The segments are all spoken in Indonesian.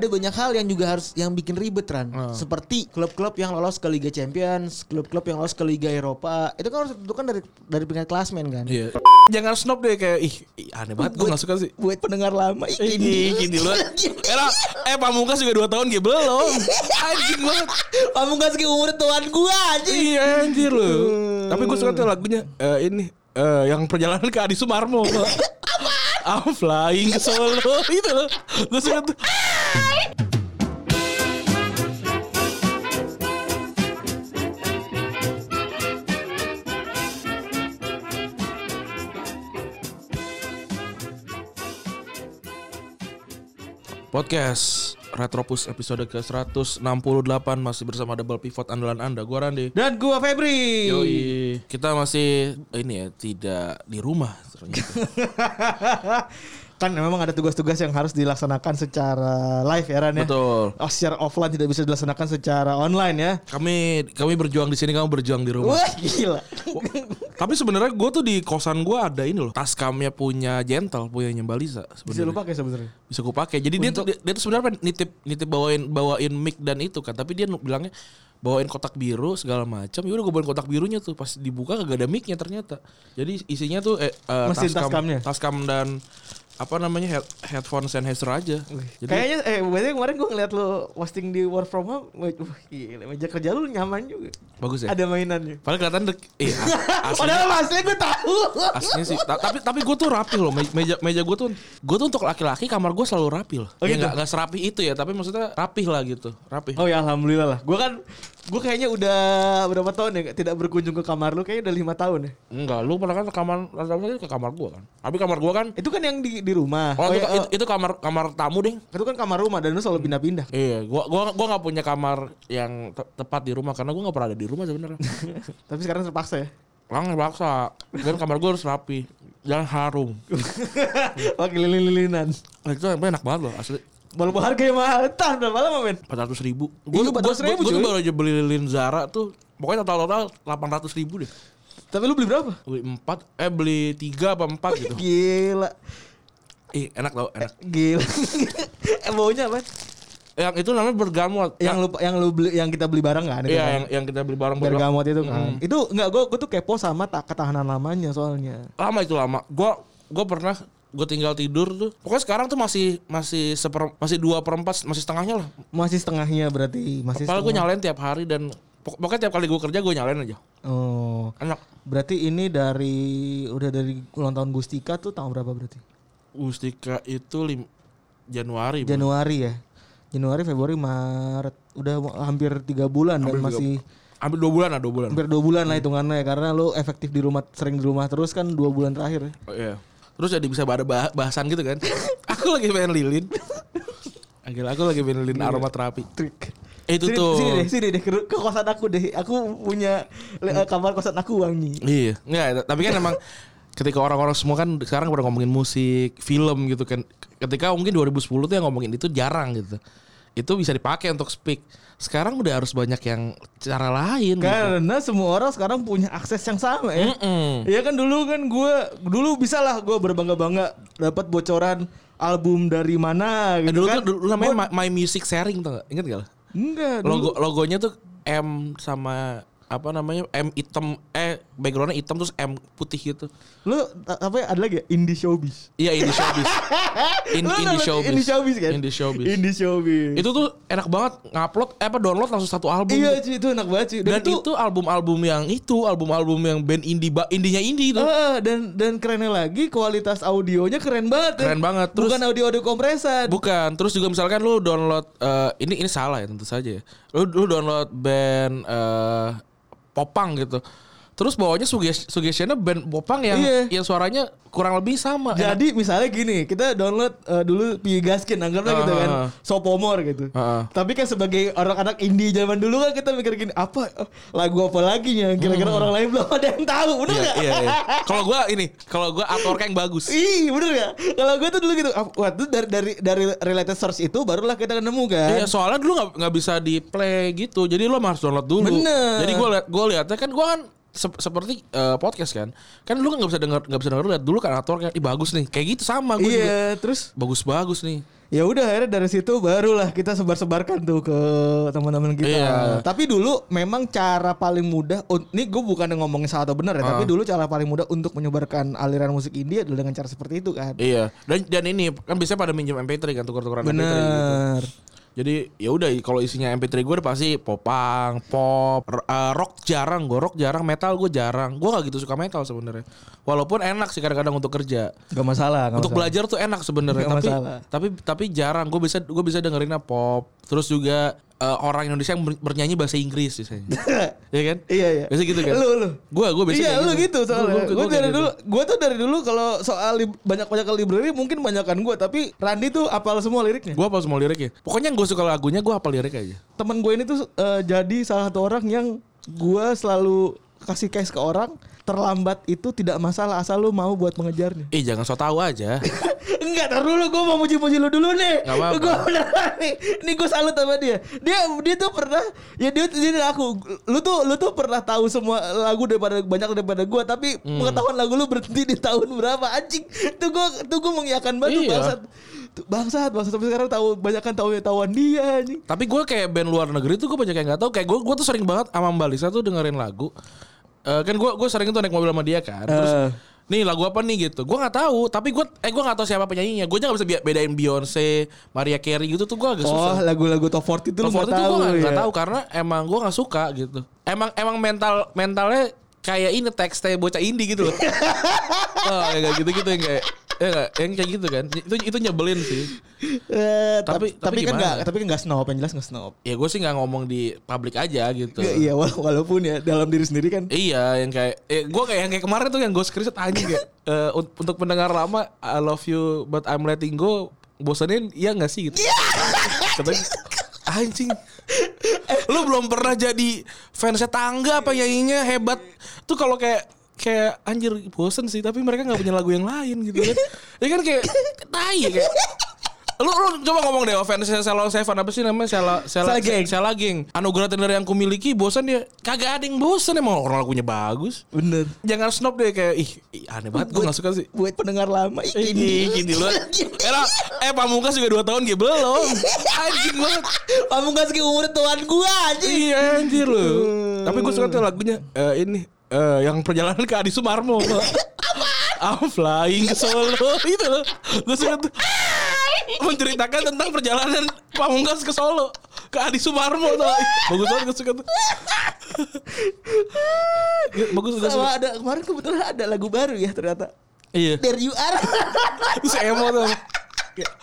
Ada banyak hal yang juga harus yang bikin ribet Ran. Oh. Seperti klub-klub yang lolos ke Liga Champions, klub-klub yang lolos ke Liga Eropa. Itu kan harus ditentukan dari dari peringkat klasmen kan. Iya. Jangan snob deh kayak ih, ih, aneh banget gue gak suka sih. Buat pendengar lama ih, Ih, gini. gini lu. Era, eh Pamungkas juga 2 tahun gitu belum. Anjing banget. Pamungkas ke umur tuan gua aja. Iya anjir lu. Tapi gue suka tuh lagunya eh, ini eh, yang perjalanan ke Adi Sumarmo. I'm flying ke Solo itu loh. Gue suka tuh. Podcast Retropus episode ke-168 masih bersama double pivot andalan Anda. Gua Randi. Dan gua Febri. Yoi. Kita masih ini ya tidak di rumah kan memang ada tugas-tugas yang harus dilaksanakan secara live ya Ran ya. Betul. Oh, secara offline tidak bisa dilaksanakan secara online ya. Kami kami berjuang di sini, kamu berjuang di rumah. Wah gila. Tapi sebenarnya gue tuh di kosan gue ada ini loh. Tas kamnya punya Gentle, punya Balisa Bisa sebenarnya. lu pakai sebenarnya. Bisa gue pakai. Jadi dia tuh dia, dia tuh sebenarnya nitip nitip bawain bawain mic dan itu kan. Tapi dia bilangnya bawain kotak biru segala macam. Ya udah gue bawain kotak birunya tuh. Pas dibuka kagak ada micnya ternyata. Jadi isinya tuh eh, eh, Mesin tas kamnya? tas kam dan apa namanya head, headphone Sennheiser aja. Jadi Kayaknya eh berarti kemarin gua ngeliat lu posting di work from home, wah gila meja kerja lu nyaman juga. bagus ya. Ada mainannya. Padahal kelihatan dek, eh, as- aslinya, Padahal aslinya gue tahu. aslinya sih. Ta- tapi tapi gue tuh rapi loh. Me- Meja meja gue tuh, gue tuh untuk laki-laki kamar gue selalu rapi loh. Oh ya gitu? nggak nggak serapi itu ya, tapi maksudnya rapih lah gitu, rapi. Oh ya alhamdulillah lah. Gue kan gue kayaknya udah berapa tahun ya tidak berkunjung ke kamar lu kayaknya udah lima tahun ya. Enggak, lu pernah kan ke kamar ke kamar gue kan. Tapi kamar gue kan, Itu kan yang di di rumah. oh, itu, ya, itu, itu kamar kamar tamu deh. itu kan kamar rumah dan lu selalu pindah-pindah. Iya, gua gua gua nggak punya kamar yang te- tepat di rumah karena gua nggak pernah ada di rumah sebenarnya. Tapi sekarang terpaksa ya. Lang paksa. Dan kamar gua harus rapi. Jangan harum. Pakai lilin-lilinan. Nah, itu enak banget loh asli. Walaupun harganya mahal, entar berapa lama men? Empat ratus ribu. Iya, Gue 400.000, tuh cuy. baru aja beli lilin Zara tuh. Pokoknya total total delapan ratus ribu deh. Tapi lu beli berapa? Beli empat, eh beli tiga apa empat gitu. Gila. Ih enak tau, enak. Gila. eh baunya apa? Yang itu namanya bergamot. Yang lu yang lu beli yang kita beli bareng kan? Iya, kan? yang yang kita beli barang bergamot itu kan. Itu enggak gua gua tuh kepo sama tak ketahanan lamanya soalnya. lama itu lama. Gua gua pernah gue tinggal tidur tuh. Pokoknya sekarang tuh masih masih seper, masih dua perempat masih setengahnya lah. Masih setengahnya berarti, masih Padahal gue nyalain tiap hari dan pok- pokoknya tiap kali gue kerja gue nyalain aja. Oh. Enak. Berarti ini dari udah dari ulang tahun Gustika tuh tahun berapa berarti? Gustika itu lim, Januari. Bro. Januari ya. Januari, Februari, Maret. Udah hampir tiga bulan Hampir dan masih Hampir dua bulan lah dua bulan. hampir dua bulan lah hitungannya ya karena lu efektif di rumah sering di rumah terus kan dua bulan terakhir ya. Oh, iya. Terus jadi bisa ada bah- bahasan gitu kan. aku lagi pengen lilin. Agil aku lagi pengen lilin aromaterapi. Trik. Eh, itu sini, tuh. Sini deh, sini deh ke, ke kosan aku deh. Aku punya eh, kamar kosan aku wangi. Iya. Enggak, tapi kan emang ketika orang-orang semua kan sekarang pada ngomongin musik, film gitu kan. Ketika mungkin 2010 tuh yang ngomongin itu jarang gitu. Itu bisa dipakai untuk speak. Sekarang udah harus banyak yang cara lain gitu. Karena semua orang sekarang punya akses yang sama ya. Mm-mm. Iya kan dulu kan gue dulu bisa lah gue berbangga-bangga dapat bocoran album dari mana Eh, gitu dulu kan. dulu namanya My, My Music Sharing tuh gak? Ingat gak? Enggak, dulu Logo logonya tuh M sama apa namanya M hitam eh backgroundnya hitam terus M putih gitu. lu apa ya, ada lagi ya? Indie Showbiz. Iya indie showbiz. In, Lu indie showbiz. Indie Showbiz kan? Indie showbiz. Indie Showbiz. Itu tuh enak banget ngupload eh apa download langsung satu album. Iya cuy, itu enak banget cuy. Dan, itu, album-album yang itu, album-album yang band indie indinya indie itu. Ah, dan dan kerennya lagi kualitas audionya keren banget. ya. Keren banget. Terus- Bukan audio-audio kompresan. Bukan, terus juga misalkan lu download eh, ini ini salah ya tentu saja. ya. Lu lu download band eh, popang gitu. Terus bawahnya suges suggestionnya band popang yang Iya. yang suaranya kurang lebih sama. Enak. Jadi misalnya gini, kita download eh, dulu Pi Gaskin, anggaplah gitu kan, Ah. Sopomor gitu. Ah. Tapi kan sebagai orang-anak indie zaman dulu kan kita mikir gini, apa eh, lagu apa lagi yang kira-kira orang lain belum ada yang tahu, bener Iya, nggak? iya, iya. Kalau gua ini, kalau gua artwork yang bagus. Ih, bener gak? Kalau gue tuh dulu gitu, ah, wah itu dari dari dari related source itu barulah kita nemu kan. Iya soalnya dulu nggak nggak bisa di play gitu, jadi lo harus download dulu. Bener. Jadi gue liat gue liatnya kan gue kan sep- seperti eh, podcast kan, kan lu nggak bisa denger nggak bisa denger lihat dulu kan artworknya, ih bagus nih, kayak gitu sama gue juga. Iya, terus Bagus-bagus nih. ya udah akhirnya dari situ barulah kita sebar-sebarkan tuh ke teman-teman kita. Iya. Tapi dulu memang cara paling mudah, ini gue bukan ngomongin salah atau benar ya, tapi dulu cara paling mudah untuk menyebarkan aliran musik indie adalah dengan cara seperti itu kan. Iya. Dan dan ini kan biasanya pada minjem MP3 kan tukar-tukaran MP3 gitu. Jadi ya udah kalau isinya MP3 gue udah pasti popang, pop, eh, rock jarang gue, rock jarang, metal gue jarang. Gue gak gitu suka metal sebenarnya. Walaupun enak sih kadang-kadang untuk kerja. Gak masalah. gak untuk masalah. belajar tuh enak sebenarnya tapi masalah. tapi tapi jarang gue bisa gue bisa dengerinnya pop terus juga eh, orang Indonesia yang ber- bernyanyi bahasa Inggris biasanya ya kan Iya iya. biasa gitu kan Lu lu. gue gue biasa Iya lu gitu soalnya. Gua- gua- gua kayak dari gitu. dulu, gue tuh dari dulu kalau soal banyak-banyak library mungkin banyakan gue, tapi Randy tuh apal semua liriknya. gue apa semua liriknya pokoknya gue suka lagunya gue hafal lirik aja Temen gue ini tuh eh, jadi salah satu orang yang gue selalu kasih case ke orang terlambat itu tidak masalah asal lu mau buat mengejarnya. eh jangan so tau aja Enggak, tar dulu gue mau muji-muji lu dulu nih. Nggak apa-apa. Gue beneran nih. Ini gue salut sama dia. Dia dia tuh pernah ya dia dia aku lu tuh lu tuh pernah tahu semua lagu daripada banyak daripada gue tapi Hmm. pengetahuan lagu lu berhenti di tahun berapa anjing. Tuh gue tuh gue mengiyakan banget Iya. bangsat. Bangsat, bangsat sampai sekarang tahu banyakan tahu tahuan dia anjing. tapi gue kayak band luar negeri tuh gue banyak yang nggak tahu kayak gue gue tuh sering banget sama Mbak Lisa tuh dengerin lagu Eh, kan gue gue sering tuh naik mobil sama dia kan terus Eh. nih lagu apa nih gitu gue nggak tahu tapi gue eh gue nggak tahu siapa penyanyinya gue nggak bisa be- bedain Beyonce Maria Carey gitu tuh gue agak Oh, susah lagu-lagu top 40 itu lu Top 40 nggak itu tahu. gue nggak ya. tahu karena emang gue nggak suka gitu emang emang mental mentalnya kayak ini teksnya bocah indie gitu loh oh ya kayak gitu gitu yang kayak ya nggak? yang kayak gitu kan itu itu nyebelin sih Eh, tapi Tapi- kan enggak, tapi kan enggak snob, yang jelas enggak snob. ya gue sih nggak ngomong di publik aja gitu Iya, iya, wala- walaupun ya dalam diri sendiri kan Iya, yang kayak eh, gue kayak yang kayak kemarin tuh yang gue screenshot anjing kayak un- untuk pendengar lama I love you but I'm letting go bosanin iya gak sih gitu. Katanya anjing. Lu belum pernah jadi fansnya tangga apa nyanyinya hebat. Tuh kalau kayak kayak anjir bosen sih tapi mereka nggak punya lagu yang lain gitu kan. Ya kan kayak tai ya, kayak Lu, lu coba ngomong deh fansnya Selo Seven apa sih namanya Sela Sela Geng. Sela Geng. Anugerah tender yang kumiliki bosan dia kagak ada yang bosan emang orang lagunya bagus. bener. Jangan snob deh kayak ih, ih aneh banget gue gak suka sih. Buat pendengar lama Ih, gini. gini lu. Eh, eh Pamungkas juga 2 tahun dia belum. Anjing banget. Pamungkas ke umur tuan gua anjing. Iya anjir lu. Tapi gue suka tuh lagunya eh, ini eh, yang perjalanan ke Adi Sumarmo. I'm flying ke Solo itu loh. Suka tuh menceritakan tentang perjalanan Pamungkas ke Solo ke Adi Sumarmo tuh. Bagus banget suka tuh. Bagus suka. Sama ada kemarin kebetulan ada lagu baru ya ternyata. Iya. There you are. Terus emo tuh.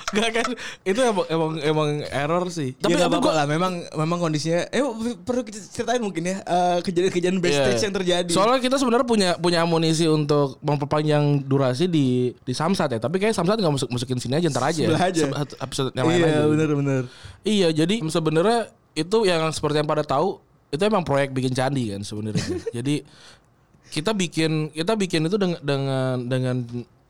Gak kan itu emang emang emang error sih. Tapi ya, tapi apa lah memang memang kondisinya eh perlu kita ceritain mungkin ya eh, kejadian-kejadian backstage Iya. yang terjadi. Soalnya kita sebenarnya punya punya amunisi untuk memperpanjang durasi di di Samsat ya. Tapi kayak Samsat nggak masuk masukin sini aja ntar aja. Sebelah aja. Episode yang lain iya aja. benar-benar. Iya, jadi sebenarnya itu yang seperti yang pada tahu itu emang proyek bikin candi kan sebenarnya. jadi kita bikin kita bikin itu dengan dengan dengan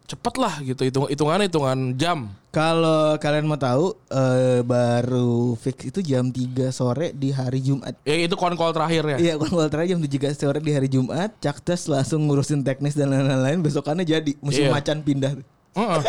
cepet lah gitu hitung hitungan hitungan jam. Kalau kalian mau tahu eh, baru fix itu jam 3 sore di hari Jumat. Ya itu konkol terakhir ya. Iya, kalau terakhir jam 3 sore di hari Jumat, Caktes langsung ngurusin teknis dan lain-lain. Besokannya jadi musim Iya. macan pindah. Heeh.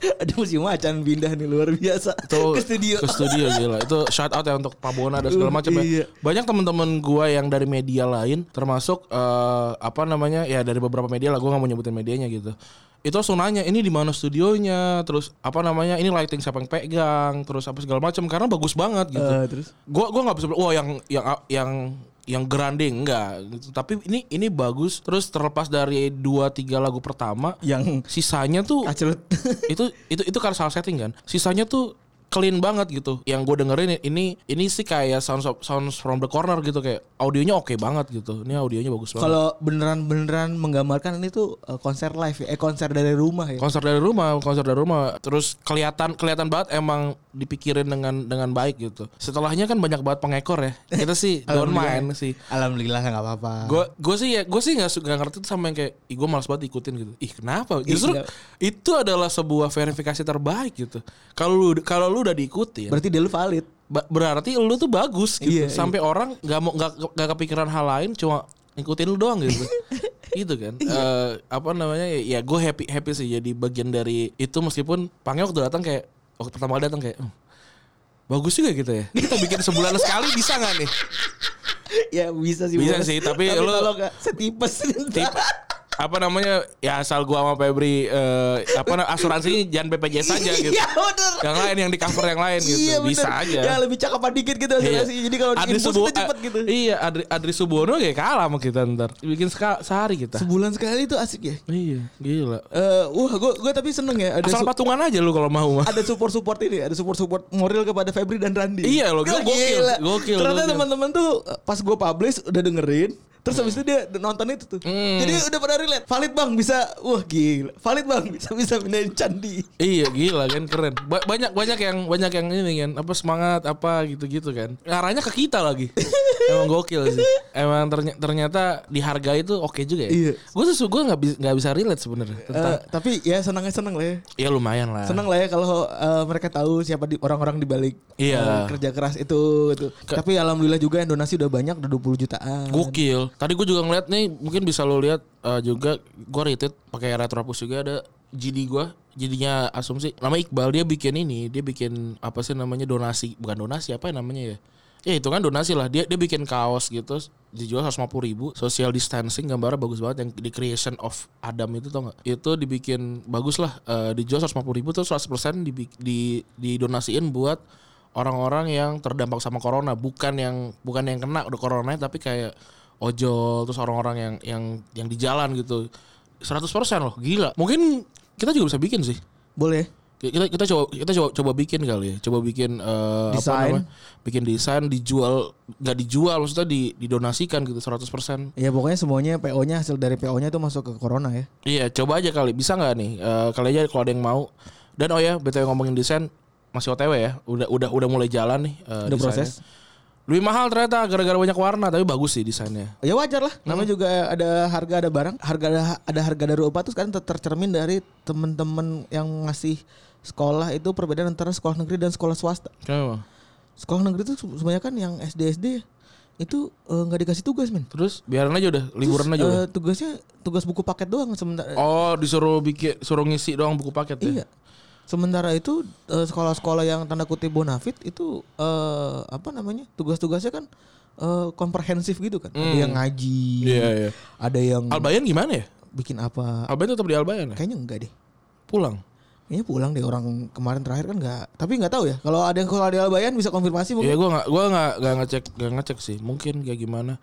Ada musim macan pindah nih luar biasa Itu ke studio. Ke studio gila. Itu shout out ya untuk Pak Bona dan segala Uh, macam ya. iya. Banyak teman-teman gua yang dari media lain termasuk eh, apa namanya? Ya dari beberapa media lah gua nggak mau nyebutin medianya gitu. Itu langsung nanya ini di mana studionya, terus apa namanya? Ini lighting siapa yang pegang, terus apa segala macam karena bagus banget gitu. Eh, terus Gua gua nggak bisa wah yang yang yang yang granding enggak gitu. Tapi ini ini bagus terus terlepas dari dua tiga lagu pertama yang sisanya tuh itu itu itu karena salah setting kan sisanya tuh clean banget gitu. Yang gue dengerin ini ini sih kayak sounds of- sounds from the corner gitu kayak audionya oke banget gitu. Ini audionya bagus banget. Kalau beneran beneran menggambarkan ini tuh eh, konser live ya, eh konser dari rumah ya. konser dari rumah, konser dari rumah, terus kelihatan kelihatan banget emang dipikirin dengan dengan baik gitu. Setelahnya kan banyak banget pengekor ya. Kita sih don't mind sih. Alhamdulillah nggak apa-apa. Gue gue sih ya gue sih nggak su- nggak ngerti tuh sama yang kayak ih gue malas banget ikutin gitu. Ih kenapa? Justru Iya. itu adalah sebuah verifikasi terbaik gitu. Kalau lu kalau lu udah diikutin, Berarti dia lu valid. ba- berarti lu tuh bagus gitu. Iya, Sampai orang nggak mau nggak kepikiran hal lain, cuma ngikutin lu doang gitu. gitu kan. Eh, apa namanya ya, ya gue happy happy sih jadi bagian dari itu meskipun Pange waktu datang kayak waktu pertama kali datang kayak "Hmm, bagus juga gitu ya. Ini kita bikin sebulan sekali bisa nggak nih? ya bisa sih. Bisa Bos. sih, tapi kalau nggak setipes. Tip, apa namanya ya asal gua sama Febri eh, apa asuransinya jangan BPJS saja gitu. Iya bener. Yang lain yang di cover yang lain gitu. Iya Bisa bener. aja. Ya lebih cakapan dikit gitu Iya. asuransi. Jadi kalau Adri di Subo- itu cepet gitu. Iya, Adri, Adri Subono kayak kalah sama kita ntar. Bikin seka- sehari kita. Sebulan sekali tuh asik ya. Iya, gila. Eh, wah, gue gue tapi seneng ya ada Asal patungan aja lu kalau mau mah. ada support support ini, ada support support moral kepada Febri dan Randi. Iya loh, Gila, gokil, gokil, Ternyata teman-teman tuh eh, pas gue publish udah dengerin, terus habis itu dia nonton itu tuh. Hmm. Jadi udah pada relate. Valid bang bisa, wah gila. Valid bang bisa bisa pindahin candi. Iya gila kan keren. Ba- banyak banyak yang banyak yang ini kan apa semangat apa gitu-gitu kan. Arahnya ke kita lagi. Emang gokil sih. Emang terny- ternyata di harga itu oke juga ya. Iya. Gue sesu gue nggak bisa nggak bisa relate sebenarnya. Eh, tapi ya senangnya seneng lah ya. ya lumayan lah. Seneng lah ya kalau eh, mereka tahu siapa di orang-orang di balik Iya. eh, kerja keras itu gitu. Tapi alhamdulillah juga yang donasi udah banyak, udah 20 jutaan. Gokil. Tadi gue juga ngeliat nih, mungkin bisa lo lihat eh, juga gue retweet pakai retropus juga ada GD gue, GD-nya asumsi. Nama Iqbal dia bikin ini, dia bikin apa sih namanya donasi, bukan donasi apa ya namanya ya? Ya itu kan donasi lah. Dia dia bikin kaos gitu, dijual 150 ribu. Social distancing, gambarnya bagus banget. Yang di creation of Adam itu tau gak? Itu dibikin bagus lah. eh, dijual 150 ribu terus 100% di, di, didonasiin buat orang-orang yang terdampak sama corona bukan yang bukan yang kena udah corona tapi kayak ojol terus orang-orang yang yang yang di jalan gitu 100% loh gila mungkin kita juga bisa bikin sih Boleh. kita kita coba kita coba coba bikin kali ya coba bikin apa Desain. namanya bikin desain dijual nggak dijual maksudnya di didonasikan gitu 100% Ya pokoknya semuanya PO-nya hasil dari PO-nya itu masuk ke corona ya. Iya, coba aja kali. Bisa nggak nih? Eh, kali aja kalau ada yang mau. Dan oh ya, btw ngomongin desain masih OTW ya. Udah udah udah mulai jalan nih. eh, Udah desainnya. proses. Lebih mahal ternyata gara-gara banyak warna, tapi bagus sih desainnya. Ya wajar lah. Namanya juga ada harga ada barang, harga ada, ada harga dari upah tuh sekarang ter- tercermin dari teman-teman yang ngasih sekolah itu perbedaan antara sekolah negeri dan sekolah swasta. Kenapa? Sekolah negeri itu sebanyak kan yang SD SD itu eh, nggak dikasih tugas men. Terus biarin aja udah, liburan Terus, aja eh, udah. tugasnya tugas buku paket doang sementara. Oh, disuruh bikin suruh ngisi doang buku paket ya. Iya. Sementara itu eh, sekolah-sekolah yang tanda kutip bonafit itu eh, apa namanya? Tugas-tugasnya kan eh, komprehensif gitu kan. Ada yang ngaji. Hmm. Iya, iya. Ada yang Albayan gimana ya? bikin apa? Albayan tetap di Albayan ya? Kayaknya enggak deh. Pulang. Kayaknya pulang deh orang kemarin terakhir kan enggak. Tapi nggak tahu ya. Kalau ada yang kalau ada Albayan bisa konfirmasi mungkin. Iya, gua nggak gua nggak nggak ngecek nggak ngecek sih. Mungkin kayak gimana.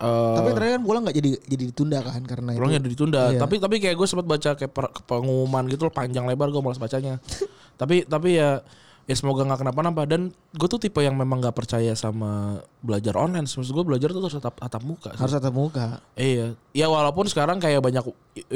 Eh, Tapi terakhir kan pulang nggak jadi jadi ditunda kan karena Pulangnya itu. ditunda. Iya. Tapi tapi kayak gue sempat baca kayak per- pengumuman gitu loh panjang lebar gue malas bacanya. tapi tapi ya ya semoga nggak kenapa-napa dan gue tuh tipe yang memang nggak percaya sama belajar online. Maksud gue belajar tuh harus tatap tatap muka. sih. Harus tatap muka. Iya. Ya walaupun sekarang kayak banyak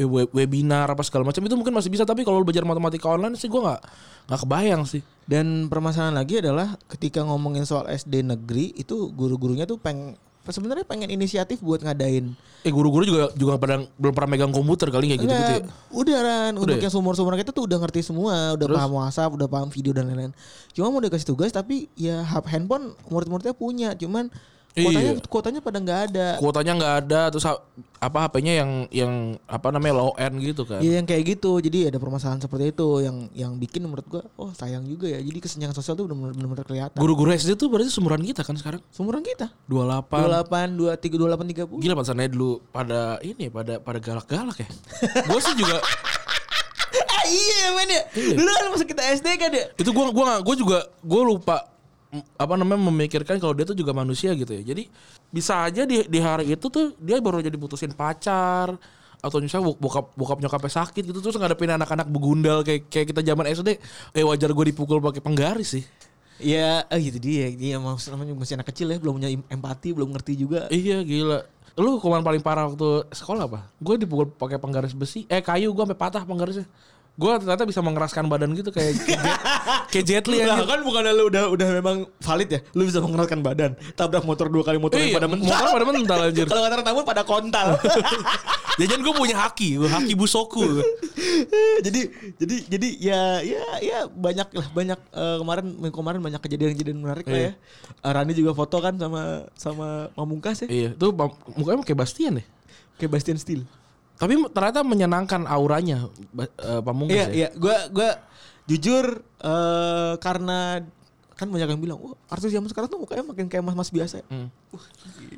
we- webinar apa segala macam itu mungkin masih bisa tapi kalau belajar matematika online sih gue nggak nggak kebayang sih. Dan permasalahan lagi adalah ketika ngomongin soal SD negeri itu guru-gurunya tuh peng sebenarnya pengen inisiatif buat ngadain Eh guru-guru juga juga pada belum pernah megang komputer kali kayak gitu-gitu ya. Enggak, udah Ran. Untuk ya? yang sumur-sumur kita tuh udah ngerti semua, udah Terus? paham WhatsApp, udah paham video dan lain-lain. Cuma mau dikasih tugas tapi ya handphone murid-muridnya punya, cuman kuotanya Iya. kuotanya pada nggak ada. Kuotanya nggak ada terus apa HP-nya yang yang apa namanya low end gitu kan. Iya yang kayak gitu. Jadi ada permasalahan seperti itu yang yang bikin menurut gua oh sayang juga ya. Jadi kesenjangan sosial tuh benar-benar kelihatan. Guru-guru SD tuh berarti seumuran kita kan sekarang. Sumuran kita. 28. 28 23 28 30. Gila pantesannya dulu pada ini pada pada galak-galak ya. gue sih juga Ah, iya men ya. Dulu kan masa kita SD kan ya. itu gua gua gua juga gua lupa apa namanya memikirkan kalau dia tuh juga manusia gitu ya. Jadi bisa aja di di hari itu tuh dia baru jadi putusin pacar atau misalnya bok- bokap bokap nyokapnya sakit gitu terus ngadepin anak-anak begundal kayak kayak kita zaman SD eh wajar gue dipukul pakai penggaris sih Ya, eh gitu dia. Dia maksud namanya masih anak kecil ya, belum punya em- empati, belum ngerti juga. iya gila lu hukuman paling parah waktu sekolah apa gue dipukul pakai penggaris besi eh kayu gue sampai patah penggarisnya gue ternyata bisa mengeraskan badan gitu kayak kayak Jet- Li kan bukan lu udah udah memang valid ya. Lu bisa mengeratkan badan. Tabrak motor dua kali motor Iya, pada mental. motor pada mental anjir. Kalau kata namun pada kontal. Jajan gue punya haki, gue haki busoku. jadi jadi jadi ya ya ya banyak lah banyak eh, kemarin minggu kemarin banyak kejadian-kejadian menarik lah ya. Eh, Rani juga foto kan sama sama Pamungkas ya. iya, itu mukanya kayak Bastian deh. Kayak Bastian Steel. Tapi ternyata menyenangkan auranya eh, Pamungkas Iya ya. iya gua gua jujur eh karena kan banyak yang bilang, "Wah, artis zaman sekarang tuh mukanya makin kayak mas-mas biasa." ya." Hmm.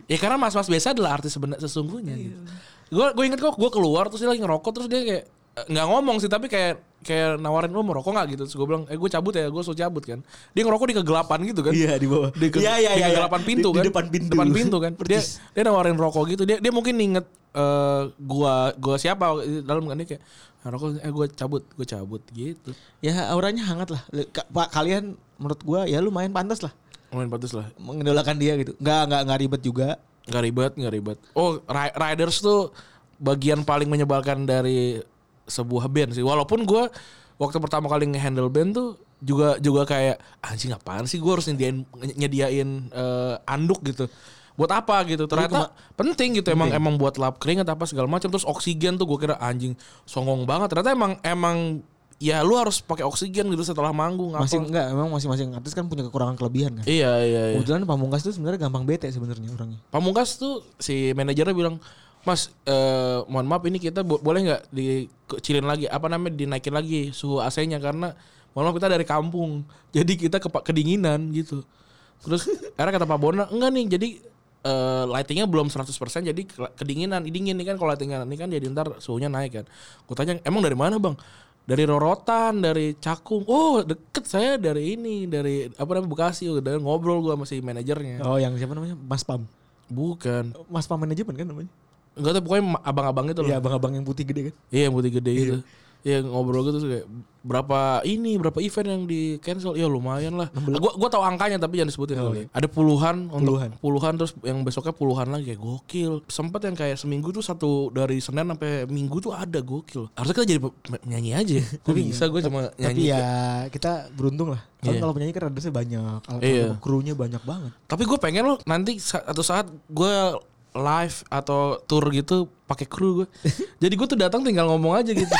Ya karena mas-mas biasa adalah artis sebenarnya sesungguhnya gitu. Gue gue inget kok gue keluar terus dia lagi ngerokok terus dia kayak nggak ngomong sih tapi kayak kayak nawarin lu mau rokok nggak gitu terus gue bilang eh gue cabut ya gue suruh cabut kan dia ngerokok di kegelapan gitu kan Iya, di bawah. di, ke, Iya, iya, di iya, iya. kegelapan pintu Di- di kan depan pintu. depan pintu kan dia dia nawarin rokok gitu dia dia mungkin inget eh gua gua siapa di dalam kan dia kayak "Ah, rokok eh gue cabut gue cabut gitu Ya auranya hangat lah. Pak kalian menurut gua ya lumayan pantas lah main pantas lah mengidolakan dia gitu. Nggak nggak nggak ribet juga. Nggak ribet, nggak ribet. Oh, Ri- Riders tuh bagian paling menyebalkan dari sebuah band sih. Walaupun gue waktu pertama kali ngehandle band tuh juga juga kayak anjing apaan sih gue harus nyediain nyediain eh, anduk gitu. Buat apa gitu? Ternyata penting gitu emang emang buat lap keringat apa segala macam terus oksigen tuh gue kira anjing songong banget. Ternyata emang emang ya lu harus pakai oksigen gitu setelah manggung apa. Masih enggak emang masing-masing artis kan punya kekurangan kelebihan kan. Iya iya iya. Kebetulan Pamungkas tuh sebenarnya gampang bete sebenarnya orangnya. Pamungkas tuh si manajernya bilang, Mas, eh, mohon maaf ini kita bo- boleh nggak dikecilin lagi, apa namanya dinaikin lagi suhu AC-nya karena mohon maaf kita dari kampung, jadi kita ke kedinginan gitu. Terus akhirnya kata Pak Bona, enggak nih, jadi eh, lightingnya belum 100% jadi ke- kedinginan, dingin nih kan kalau lightingnya ini kan jadi ntar suhunya naik kan. Gue tanya, emang dari mana bang? Dari Rorotan, dari Cakung. Oh deket saya dari ini, dari apa namanya Bekasi. Udah ngobrol gue sama si manajernya. Oh yang siapa namanya? Mas Pam. Bukan. Mas Pam manajemen kan namanya? Enggak tahu pokoknya abang-abang itu loh. Iya abang-abang yang putih gede kan. Iya yang putih gede gitu. Iya ngobrol gitu terus kayak berapa ini berapa event yang di cancel ya lumayan lah. Gua gua tahu angkanya tapi jangan disebutin kali. Ada puluhan untuk Puluhan. puluhan terus yang besoknya puluhan lagi kayak gokil. Sempat yang kayak seminggu tuh satu dari Senin sampai Minggu tuh ada gokil. Harusnya kita jadi nyanyi aja. Kok bisa gue cuma Tapi nyanyi. ya kita beruntung lah. Kalau Iya. kalau penyanyi kan radasnya banyak. Kalau Iya. krunya banyak banget. Tapi gue pengen loh nanti sa- atau saat gue live atau tour gitu pakai kru gue. Jadi gue tuh datang tinggal ngomong aja gitu.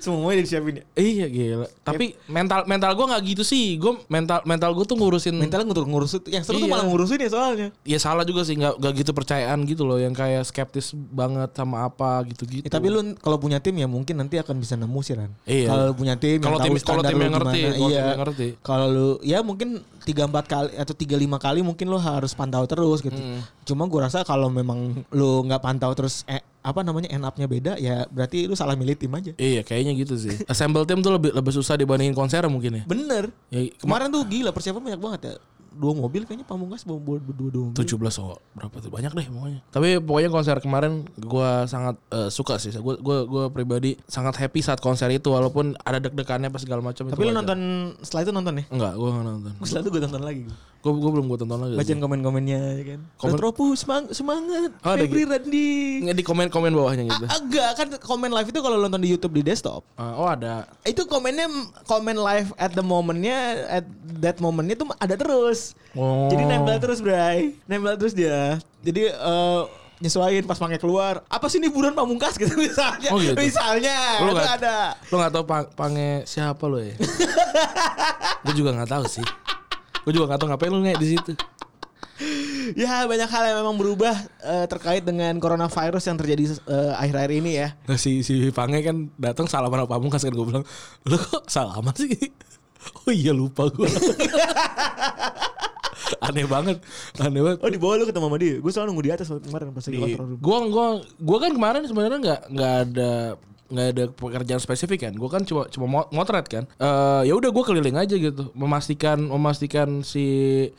Semuanya disiapin ya. Iya gila. Tapi mental mental gue nggak gitu sih. Gue mental mental gue tuh ngurusin. Mentalnya untuk ngurus itu. Yang seru tuh Iya. malah ngurusin ya soalnya. Ya salah juga sih nggak nggak gitu percayaan gitu loh. Yang kayak skeptis banget sama apa gitu-gitu. Ya, tapi lu kalau punya tim ya mungkin nanti akan bisa nemu sih Ran. Iya. Kalau punya tim, Kalau tim- kalau standar tim yang ngerti, iya. yang ngerti. Kalau lu ya mungkin tiga empat kali atau tiga lima kali mungkin lu harus pantau terus gitu. Hmm. Cuma gua rasa kalau memang lu nggak pantau terus eh, apa namanya end up-nya beda ya berarti lu salah milih tim aja. Iya kayaknya gitu sih. Assemble tim tuh lebih lebih susah dibandingin konser mungkin ya. Bener. Ya, Kemarin tuh gila persiapan banyak banget ya. Dua mobil kayaknya Pamungkas bawa bawa berdua dua mobil. 17 oh, berapa tuh banyak deh pokoknya. Tapi pokoknya konser kemarin gua sangat eh, suka sih. Gua gua gua pribadi sangat happy saat konser itu walaupun ada deg-degannya pas segala macam Tapi lu nonton setelah itu nonton ya? Enggak, gua enggak nonton. Setelah itu gue tonton lagi. Gua gua belum gua tonton lagi. Bacain komen-komennya ya kan. Komen- Retropu semangat, semangat. Oh, Febri gitu. Randi. Nggak di komen-komen bawahnya gitu. Ah, Enggak kan komen live itu kalau nonton di YouTube di desktop. Ah, oh ada. Itu komennya komen live at the momennya at that momennya tuh ada terus. Oh. Jadi nempel terus, Bray. Nempel terus dia. Jadi eh nyesuaiin pas pakai keluar. Apa sih ini buruan pamungkas gitu misalnya. Oh, gitu. Misalnya Lu itu nggak- ada. Lo gak tau pang pange siapa lo ya? gue juga gak tahu sih. Gue juga gak tahu ngapain lu nge di situ. Ya banyak hal yang memang berubah eh, terkait dengan coronavirus yang terjadi eh, akhir-akhir ini ya. Nah, si si pange kan datang salaman sama pamungkas kan gue bilang, lo kok salaman sih? Oh iya lupa gue. aneh banget, aneh banget. Oh di bawah lu ketemu sama dia. Gue selalu nunggu di atas kemarin pas lagi Di, kontrol gua gua gua kan kemarin sebenarnya nggak nggak ada nggak ada pekerjaan spesifik kan. Gue kan cuma cuma mo- motret kan. Eh ya udah gue keliling aja gitu. Memastikan memastikan si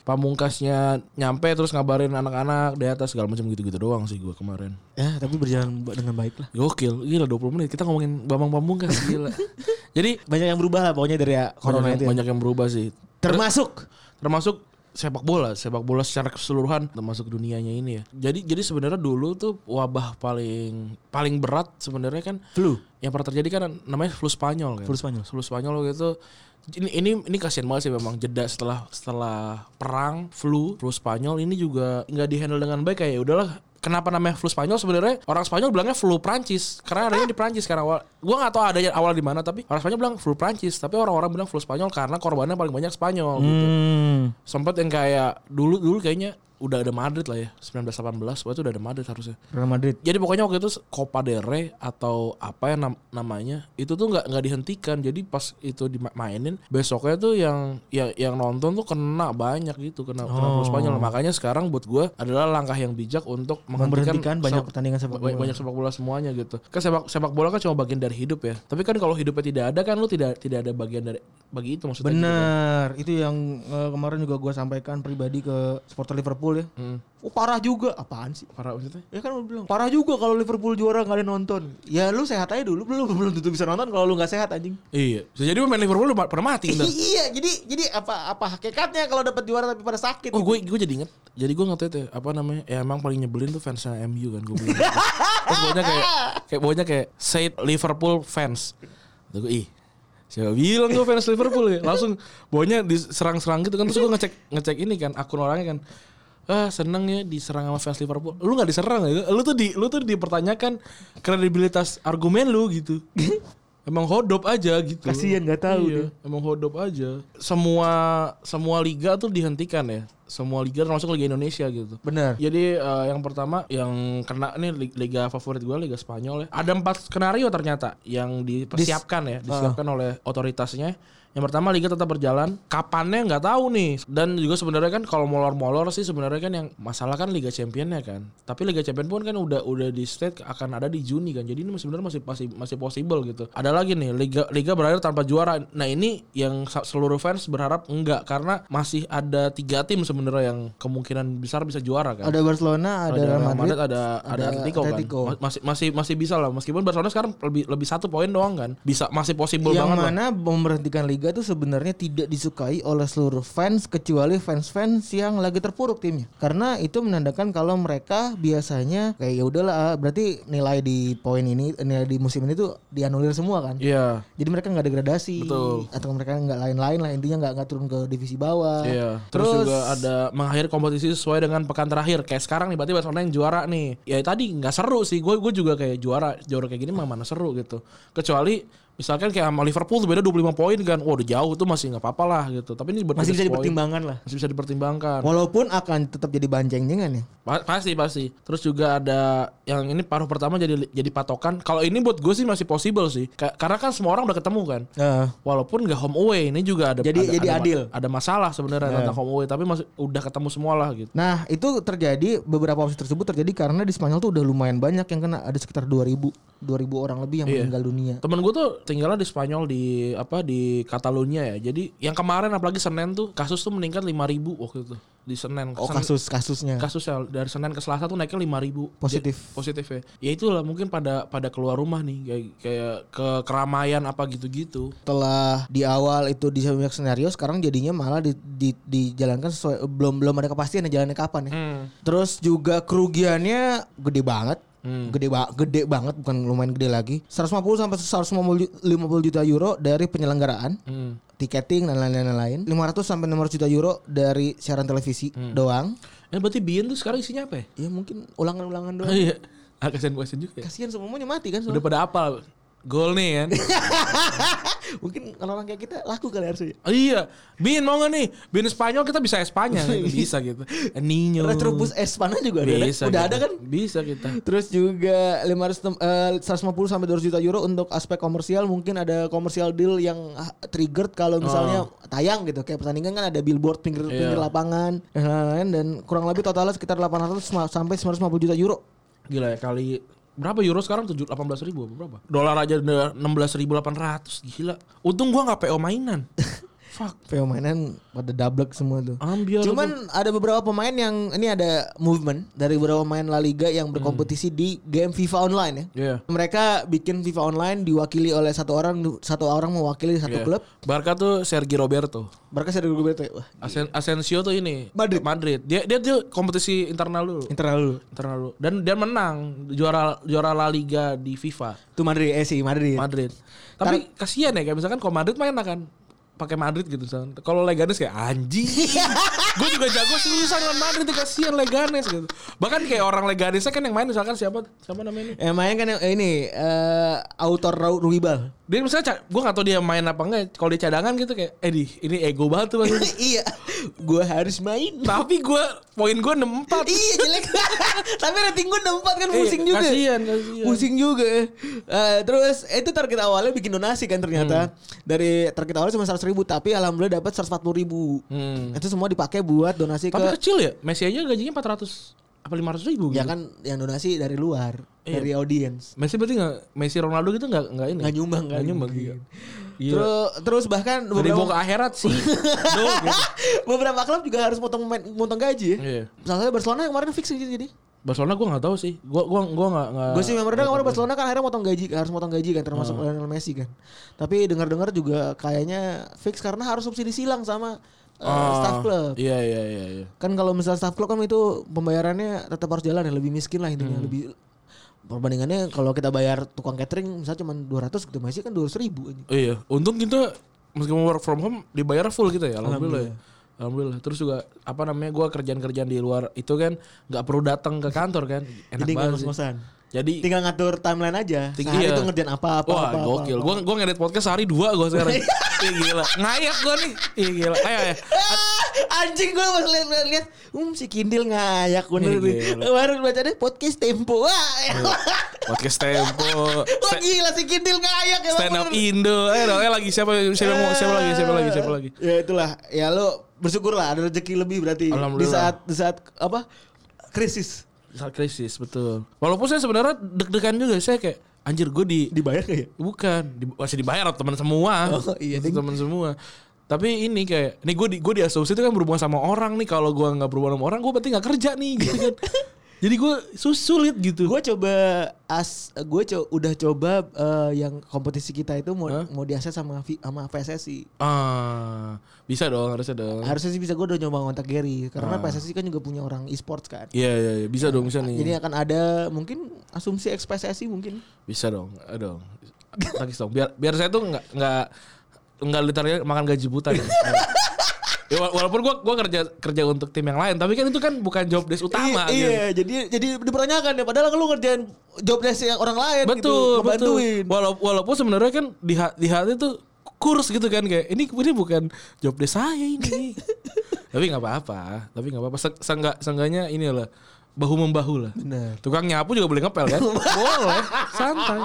pamungkasnya nyampe terus ngabarin anak-anak di atas segala macam gitu-gitu doang sih gue kemarin. Ya, tapi berjalan dengan baik lah. gokil gila 20 menit. Kita ngomongin Bambang Pamungkas gila. Jadi Banyak yang berubah lah pokoknya dari ya corona banyak, itu. ya. banyak yang berubah sih. Termasuk? Termasuk sepak bola sepak bola secara keseluruhan termasuk dunianya ini ya jadi jadi sebenarnya dulu tuh wabah paling paling berat sebenarnya kan flu. yang pernah terjadi kan namanya flu Spanyol kan Flu Spanyol. flu Spanyol gitu ini ini ini kasihan banget sih memang jeda setelah setelah perang flu flu Spanyol ini juga nggak dihandle dengan baik kayak ya udahlah Kenapa namanya flu Spanyol? Sebenarnya orang Spanyol bilangnya flu Prancis. Karena adanya di Prancis karena awal gua nggak tahu adanya awal di mana tapi orang Spanyol bilang flu Prancis. Tapi orang-orang bilang flu Spanyol karena korbannya paling banyak Spanyol gitu. Hmm. sempat yang kayak dulu dulu kayaknya udah ada Madrid lah ya 1918 waktu itu udah ada Madrid harusnya. Real Madrid. jadi pokoknya waktu itu Copa del Rey atau apa ya nam- namanya itu tuh nggak nggak dihentikan. Jadi pas itu dimainin besoknya tuh yang yang yang nonton tuh kena banyak gitu kena kena flu Spanyol. Makanya sekarang buat gue adalah langkah yang bijak untuk menghentikan banyak pertandingan sepak bola. banyak sepak bola semuanya gitu. Kan sepak sepak bola kan cuma bagian dari hidup ya. Tapi kan kalau hidupnya tidak ada kan lu tidak tidak ada bagian dari bagi itu maksudnya gitu kan. Itu yang eh, kemarin juga gue sampaikan pribadi ke supporter Liverpool ya. Hmm. Oh parah juga, apaan sih? parah maksudnya Ya kan lu bilang parah juga kalau Liverpool juara nggak ada yang nonton. Ya lu sehat aja dulu, belum belum tentu bisa nonton kalau lu nggak sehat anjing. iya bisa jadi pemain Liverpool udah pernah mati iya, jadi jadi apa apa hakikatnya kalau dapat juara tapi pada sakit? Oh gue gue jadi inget Jadi gue nge ya apa namanya Ya emang paling nyebelin tuh fansnya MU kan gue bilang Terus bawahnya kayak Kayak bawahnya kayak Say Liverpool fans Terus gue ih Siapa bilang gue fans Liverpool ya Langsung bawahnya diserang-serang gitu kan Terus gue ngecek ngecek ini kan Akun orangnya kan Ah seneng ya diserang sama fans Liverpool Lu gak diserang ya Lu tuh di lu tuh dipertanyakan Kredibilitas argumen lu gitu Emang hodop aja gitu. Kasian, nggak tahu Iya, emang hodop aja. Semua semua liga tuh dihentikan ya. Semua liga termasuk Liga Indonesia gitu. Benar. Jadi eh, yang pertama yang kena nih lig- liga favorit gue Liga Spanyol ya. Ada empat skenario ternyata yang dipersiapkan ya, disiapkan oleh otoritasnya. Yang pertama liga tetap berjalan, kapannya nggak tahu nih. Dan juga sebenarnya kan kalau molor-molor sih sebenarnya kan yang masalah kan Liga Championnya kan. Tapi Liga Champion pun kan udah udah di state akan ada di Juni kan. Jadi ini sebenarnya masih masih masih possible gitu. Ada lagi nih liga liga berakhir tanpa juara. Nah ini yang seluruh fans berharap enggak karena masih ada tiga tim sebenarnya yang kemungkinan besar bisa juara kan Ada Barcelona, ada, Real Madrid, ada ada, ada Atletico, Atletico. kan. Ma- Masih masih masih bisa lah meskipun Barcelona sekarang lebih lebih satu poin doang kan. Bisa masih possible yang banget lah. mana memberhentikan liga itu sebenarnya tidak disukai oleh seluruh fans kecuali fans-fans yang lagi terpuruk timnya. Karena itu menandakan kalau mereka biasanya kayak ya udahlah ah, berarti nilai di poin ini nilai di musim ini tuh dianulir semua kan. Iya. Jadi mereka nggak degradasi Betul. atau mereka nggak lain-lain lah intinya nggak nggak turun ke divisi bawah. Iya. Terus, juga ada mengakhiri kompetisi sesuai dengan pekan terakhir. Kayak sekarang nih berarti Barcelona yang juara nih. Ya tadi nggak seru sih. Gue gue juga kayak juara juara kayak gini mah mana seru gitu. Kecuali misalkan kayak sama Liverpool tuh beda 25 poin kan. Wah udah jauh tuh masih nggak apa-apa lah gitu. Tapi ini Masih bisa poin. dipertimbangkan lah. Masih bisa dipertimbangkan. Walaupun akan tetap jadi banjeng-jengan ya. Pa- pasti pasti. Terus juga ada yang ini paruh pertama jadi jadi patokan. Kalau ini buat gue sih masih possible sih. Ka- karena kan semua orang udah ketemu kan. Nah, Walaupun nggak home away, ini juga ada Jadi- ada, jadi ada, adil. Ada masalah sebenarnya tentang home away, tapi masih udah ketemu semua lah gitu. Nah itu terjadi beberapa opsi tersebut terjadi karena di Spanyol tuh udah lumayan banyak yang kena ada sekitar 2000 2000 orang lebih yang Iya. meninggal dunia. Temen gue tuh tinggalnya di Spanyol di apa di Catalunya ya. Jadi yang kemarin apalagi Senin tuh kasus tuh meningkat 5000 waktu itu di Senin. Oh Sen- kasus kasusnya. kasusnya dari Senin ke Selasa tuh naiknya 5000 Positif. Ja- positif ya. Ya itulah mungkin pada pada keluar rumah nih kayak kayak ke keramaian apa gitu-gitu. Setelah di awal itu di banyak skenario sekarang jadinya malah di, di- dijalankan sesuai belum belum ada kepastian ya jalannya kapan ya. Hmm. Terus juga kerugiannya gede banget. Gede ba gede banget bukan lumayan gede lagi. 150 sampai 150 50 juta euro dari penyelenggaraan. Hmm. Tiketing dan lain-lain lain. 500 sampai 600 juta euro dari siaran televisi Hmm. doang. Ya berarti Bien tuh sekarang isinya apa ya? Ya mungkin ulangan-ulangan doang. Iya. Ah, kasihan kasihan juga ya. Kasihan semuanya mati kan Udah soalnya. pada apa? Gol nih kan. Mungkin kalau orang kayak kita laku kali harusnya. Oh, iya. Bin mau gak nih? Bin Spanyol kita bisa Espanya. bisa gitu. Nino. Retrobus Espana juga ada. Bisa Udah kita. ada kan? Bisa kita. Terus juga 500 tem- eh, 150 sampai 200 juta euro untuk aspek komersial mungkin ada komersial deal yang ah, triggered kalau misalnya tayang gitu kayak pertandingan kan ada billboard pinggir pinggir Oh. Iya. lapangan dan lain-lain dan kurang lebih totalnya sekitar 800 ma- sampai 950 juta euro. Gila ya kali berapa euro sekarang tujuh delapan belas ribu apa berapa? Dolar aja enam belas ribu delapan ratus gila. Untung gua nggak PO mainan. Fuck. PO mainan pada double semua tuh. Ambil. Cuman ada beberapa pemain yang ini ada movement dari beberapa pemain La Liga yang berkompetisi di game FIFA Online ya. Iya. Mereka bikin FIFA Online diwakili oleh satu orang satu orang mewakili satu Iya. klub. Barca tuh Sergi Roberto. Mereka sudah gue bete. Wah, Asen Asensio tuh ini Madrid. Madrid. Dia dia tuh kompetisi internal dulu. internal dulu. Internal dulu. Dan dia menang juara juara La Liga di FIFA. Itu Madrid eh sih Madrid. Madrid. Tapi kasihan ya kayak misalkan kalau Madrid main kan pakai Madrid gitu misalkan. Kalau Leganes kayak anjing. gue juga jago seriusan dengan Madrid kasihan Leganes gitu. Bahkan kayak orang Leganesnya kan yang main misalkan siapa siapa namanya ini? Eh main kan yang eh, ini eh autor Ruibal. Dia misalnya gue gak tau dia main apa enggak. Kalau dia cadangan gitu kayak eh di ini ego banget tuh maksudnya. iya. Gua harus main. Tapi gue poin gue 64. iya jelek. Tapi rating gue 64 kan Iya, pusing juga. kasihan, kasihan. Pusing juga. Eh, terus itu target awalnya bikin donasi kan ternyata. Dari target awalnya cuma 100 ribu tapi alhamdulillah dapat 140 ribu. Hmm. Itu semua dipakai buat donasi Tapi ke kecil ya. Messi aja gajinya 400 apa 500 ribu gitu. ya kan yang donasi dari luar, Iya. dari audiens. Messi berarti nggak Messi Ronaldo gitu nggak nggak ini Nggak nyumbang kan? nggak nyumbang iya. Iya. Terus terus bahkan Dari bawa ke beberapa, akhirat sih. Duh, gitu. beberapa klub juga harus potong potong gaji ya. Iya. Salah satunya Barcelona yang kemarin fix gitu jadi. Barcelona gue nggak tahu sih. Gue gua gua nggak nggak. Gue sih memang kemarin Barcelona kan akhirnya potong gaji harus potong gaji kan termasuk Hmm. Lionel Messi kan. Tapi dengar-dengar juga kayaknya fix karena harus subsidi silang sama uh, staff klub. Iya iya iya. iya. Kan kalau misalnya staff klub kan itu pembayarannya tetap harus jalan ya lebih miskin lah intinya Hmm. lebih perbandingannya kalau kita bayar tukang catering misalnya cuma 200 gitu Messi kan 200 ribu aja. Oh, iya. Untung kita meskipun work from home dibayar full gitu ya. Alhamdulillah. ya. Alhamdulillah. Terus juga apa namanya gue kerjaan-kerjaan di luar itu kan nggak perlu datang ke kantor kan. Enak Jadi banget sih. Jadi Tinggal ngatur timeline aja. Ting- Sehari iya. itu ngerjain apa apa Wah apa, apa, gokil. apa. Gue gue ngedit podcast sehari dua gue sekarang. Ih gila. Ngayak gue nih. Ih gila. Ayo ayo. Ah, anjing gue pas liat liat, liat um si Kindil ngayak bener Iya, nih. Kemarin baca deh podcast Tempo. Wah, Podcast Tempo. Wah gila si Kindil ngayak ya. Stand up Indo. Dong. Ayo lagi siapa siapa mau siapa lagi siapa lagi siapa lagi. Ya itulah. Ya lo bersyukur lah ada rezeki lebih berarti di saat di saat apa krisis Saat krisis betul. Walaupun saya sebenarnya deg-degan juga saya kayak anjir gue di dibayar kayak. bukan di, masih dibayar teman semua. Oh, iya, teman semua. Tapi ini kayak, nih gue di gue di asosiasi itu kan berhubungan sama orang nih. Kalau gue nggak berhubungan sama orang, gue berarti nggak kerja nih, gitu kan. Jadi gue sulit gitu. Gue coba as gue co- udah coba eh, yang kompetisi kita itu mau Hah? mau diakses sama sama PSSI. Ah, bisa dong, harusnya dong. Harusnya sih bisa gue udah nyoba kontak Gary karena Ah. PSSI kan juga punya orang e-sports kan. Iya iya iya, bisa dong, bisa nih. Jadi akan ada mungkin asumsi ex PSSI mungkin. Bisa dong, aduh. Tagis dong. Biar biar saya tuh nggak nggak nggak literally makan gaji buta. nih. ya, wa- walaupun gua gua kerja kerja untuk tim yang lain, tapi kan itu kan bukan job desk utama. iya, gitu. jadi jadi dipertanyakan ya padahal lu ngerjain job desk yang orang lain gitu, Betul, betul. ngebantuin. Walaupun walaupun sebenarnya kan di di hati tuh kurs gitu kan kayak ini ini bukan job desk saya ini. tapi nggak apa-apa, tapi nggak apa-apa. Se- Seenggak seenggaknya ini lah bahu membahu lah. Benar. Tukang nyapu juga boleh ngepel kan? boleh, santai.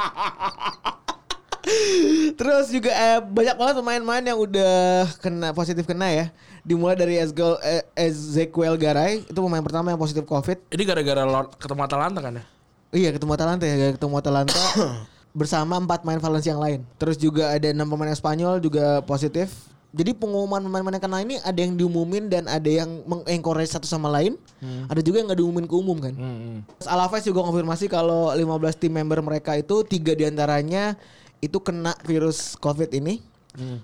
Terus juga eh, banyak banget pemain-pemain yang udah kena positif kena ya. Dimulai dari Ezgol, eh, Ezequiel Garay itu pemain pertama yang positif COVID. Ini gara-gara ketemu Atalanta kan ya? Iya ketemu Atalanta ya ketemu Atalanta bersama empat pemain Valencia yang lain. Terus juga ada enam pemain Spanyol juga positif. Jadi pengumuman pemain-pemain yang kena ini ada yang diumumin dan ada yang mengencourage satu sama lain. Ada juga yang nggak diumumin ke umum kan. Hmm. Terus Alaves juga konfirmasi kalau 15 tim member mereka itu tiga di antaranya itu kena virus COVID ini.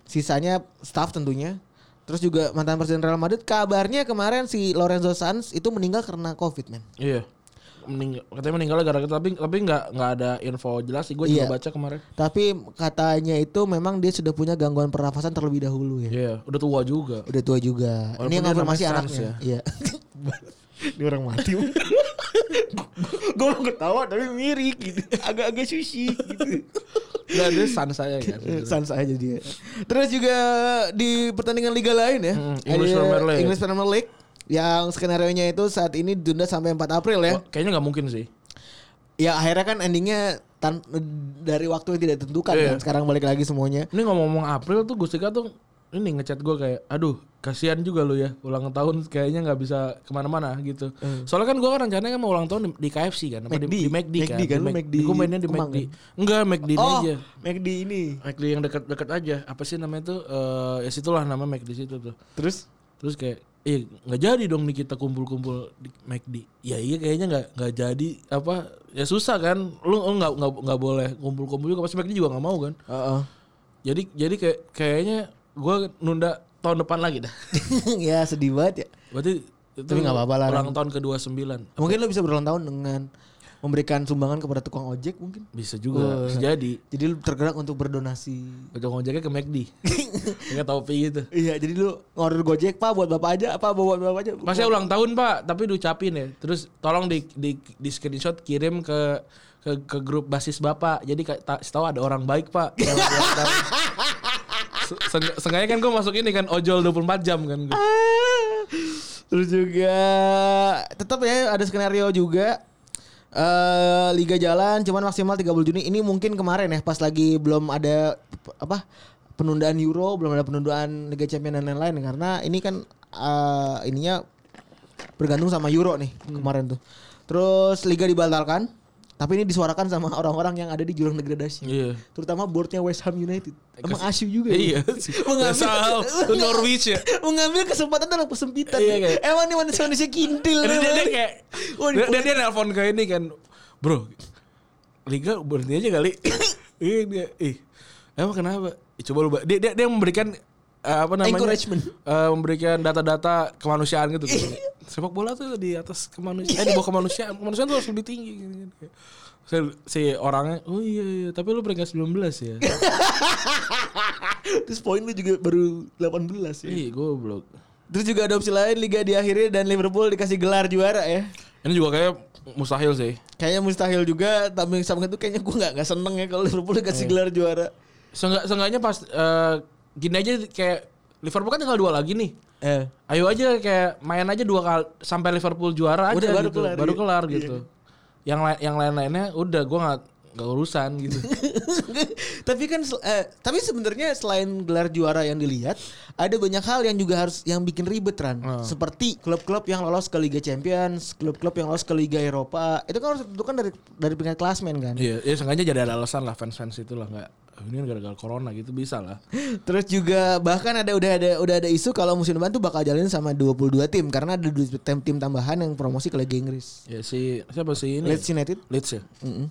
Sisanya staff tentunya. Terus juga mantan presiden Real Madrid kabarnya kemarin si Lorenzo Sanz itu meninggal karena COVID men. Iya. Meninggal, katanya meninggal gara-gara tapi tapi nggak nggak ada info jelas sih. Gue Iya. juga baca kemarin. Tapi katanya itu memang dia sudah punya gangguan pernafasan terlebih dahulu ya. Iya, udah tua juga. Udah tua juga. Walaupun Ini yang namanya anaknya. Sanz Iya. Ini orang mati. Gue mau ketawa tapi mirik gitu. Agak-agak sushi gitu. Nggak ada san saya kan. Sans aja dia. Terus juga di pertandingan liga lain ya. Hmm, English Premier League. English Premier League yang skenario nya itu saat ini ditunda sampai 4 April ya. Oh, kayaknya nggak mungkin sih. Ya akhirnya kan endingnya tan dari waktu yang tidak ditentukan Iya. kan. Sekarang balik lagi semuanya. Ini ngomong-ngomong April tuh Gustika tuh ini ngechat gue kayak, aduh kasihan juga lu ya ulang tahun kayaknya nggak bisa ke mana-mana gitu. Soalnya kan gue kan rencananya kan mau ulang tahun di, di KFC kan, apa di, McD. di McD kan. McD kan, lu Mac- McD Gue mainnya di McD. kan? Enggak McD ini Oh, aja. McD ini. McD yang dekat-dekat aja. Apa sih namanya tuh? Eh ya situlah nama McD situ tuh. Terus Terus kayak eh nggak jadi dong nih kita kumpul-kumpul di McD. Ya iya kayaknya nggak nggak jadi apa ya susah kan. Lu nggak nggak nggak boleh kumpul-kumpul juga pasti McD juga nggak mau kan. Heeh. Jadi jadi kayak kayaknya gua nunda tahun depan lagi dah. ya sedih banget ya. Berarti itu Tapi nggak apa-apa lah, Ulang tahun ke-29. Mungkin lo bisa berulang tahun dengan memberikan sumbangan kepada tukang ojek mungkin. Bisa juga, bisa jadi. Jadi lu tergerak untuk berdonasi. Untuk ngojeknya ke McD. Kayak topi gitu. Iya, jadi lu ngorder Gojek, Pak, buat Bapak aja, apa buat Bapak aja? Masnya ulang tahun pak, tapi diucapin ya. Terus tolong di, di, di screenshot kirim ke ke, ke grup basis bapak. Jadi tak tahu ada orang baik pak. yang ulang tahun. Se- seenggak- Seenggaknya kan gue masuk ini kan ojol 24 jam kan. gua. Terus juga tetap ya ada skenario juga eh Liga jalan cuman maksimal 30 Juni. Ini mungkin kemarin ya pas lagi belum ada apa penundaan Euro, belum ada penundaan Liga Champions dan lain-lain karena ini kan eh, ininya bergantung sama Euro nih kemarin tuh. Terus Liga dibatalkan, tapi ini disuarakan sama orang-orang yang ada di jurang degradasi. Iya. Terutama boardnya West Ham United. Emang asu juga. Iya. ya? Mengambil, Asal lu Norwich ya. mengambil kesempatan dalam kesempitan. Iya, kayak- Emang nih manusia manusia kintil. Dan dia, dia kayak Wah, dia, dia, dia nelpon ke ini kan, bro, liga berhenti aja kali. Iya dia, ih, emang kenapa? Coba lu, dia dia, dia memberikan eh, apa namanya? Encouragement. Eh, memberikan data-data kemanusiaan gitu. Sepak bola tuh di atas kemanusiaan, eh di bawah kemanusiaan, kemanusiaan tuh harus lebih tinggi. Gitu, gitu. Saya, si orangnya, oh iya iya, tapi lu peringkat 19 ya. Terus poin lu juga baru 18 ya. Ih, goblok. Terus juga ada opsi lain liga diakhiri dan Liverpool dikasih gelar juara ya. Ini juga kayak mustahil sih. Kayaknya mustahil juga tapi sama itu kayaknya gue nggak nggak seneng ya kalau Liverpool dikasih gelar juara. Seenggak, seenggaknya pas eh, gini aja kayak Liverpool kan tinggal dua lagi nih. Eh. Ayo aja kayak main aja dua kali sampai Liverpool juara aja Udah, baru gitu. kelar, baru iya. kelar gitu. Yang lain yang lain-lainnya udah gua nggak nggak urusan gitu. tapi kan eh, tapi sebenarnya selain gelar juara yang dilihat ada banyak hal yang juga harus yang bikin ribet Ran seperti klub-klub yang lolos ke Liga Champions klub-klub yang lolos ke Liga Eropa itu kan harus ditentukan dari dari peringkat klasmen kan Iya, ya sengaja jadi ada alasan lah fans-fans itu lah nggak ini kan gara-gara corona gitu bisa lah. Terus juga bahkan ada udah ada udah ada isu kalau musim depan tuh bakal jalanin sama 22 tim karena ada tim, tim tambahan yang promosi ke Liga Inggris. Ya si siapa sih ini? Leeds United. Leeds ya. Mm-mm.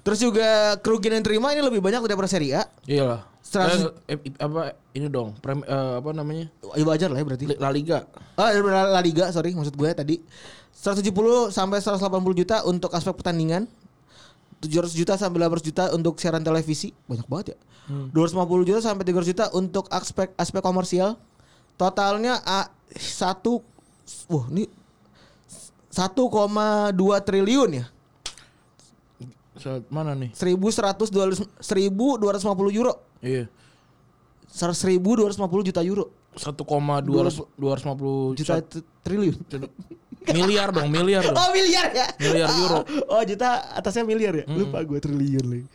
Terus juga kerugian yang terima ini lebih banyak daripada Serie A. Iyalah. Seratus- Eh, eh, apa ini dong? Prem, eh, apa namanya? Ya wajar lah ya berarti. La Liga. Ah, La La Liga, sorry maksud gue tadi. 170 sampai 180 juta untuk aspek pertandingan. 700 juta sampai 800 juta untuk siaran televisi. Banyak banget ya. 250 juta sampai 300 juta untuk aspek aspek komersial. Totalnya A, satu wah ini 1,2 triliun ya. So, mana nih? 1100 1250 euro. Iya. 1250 juta euro. 1,250 juta triliun. miliar dong, miliar dong. Oh miliar ya? Miliar euro. Oh juta atasnya miliar ya? Lupa gue triliun lagi.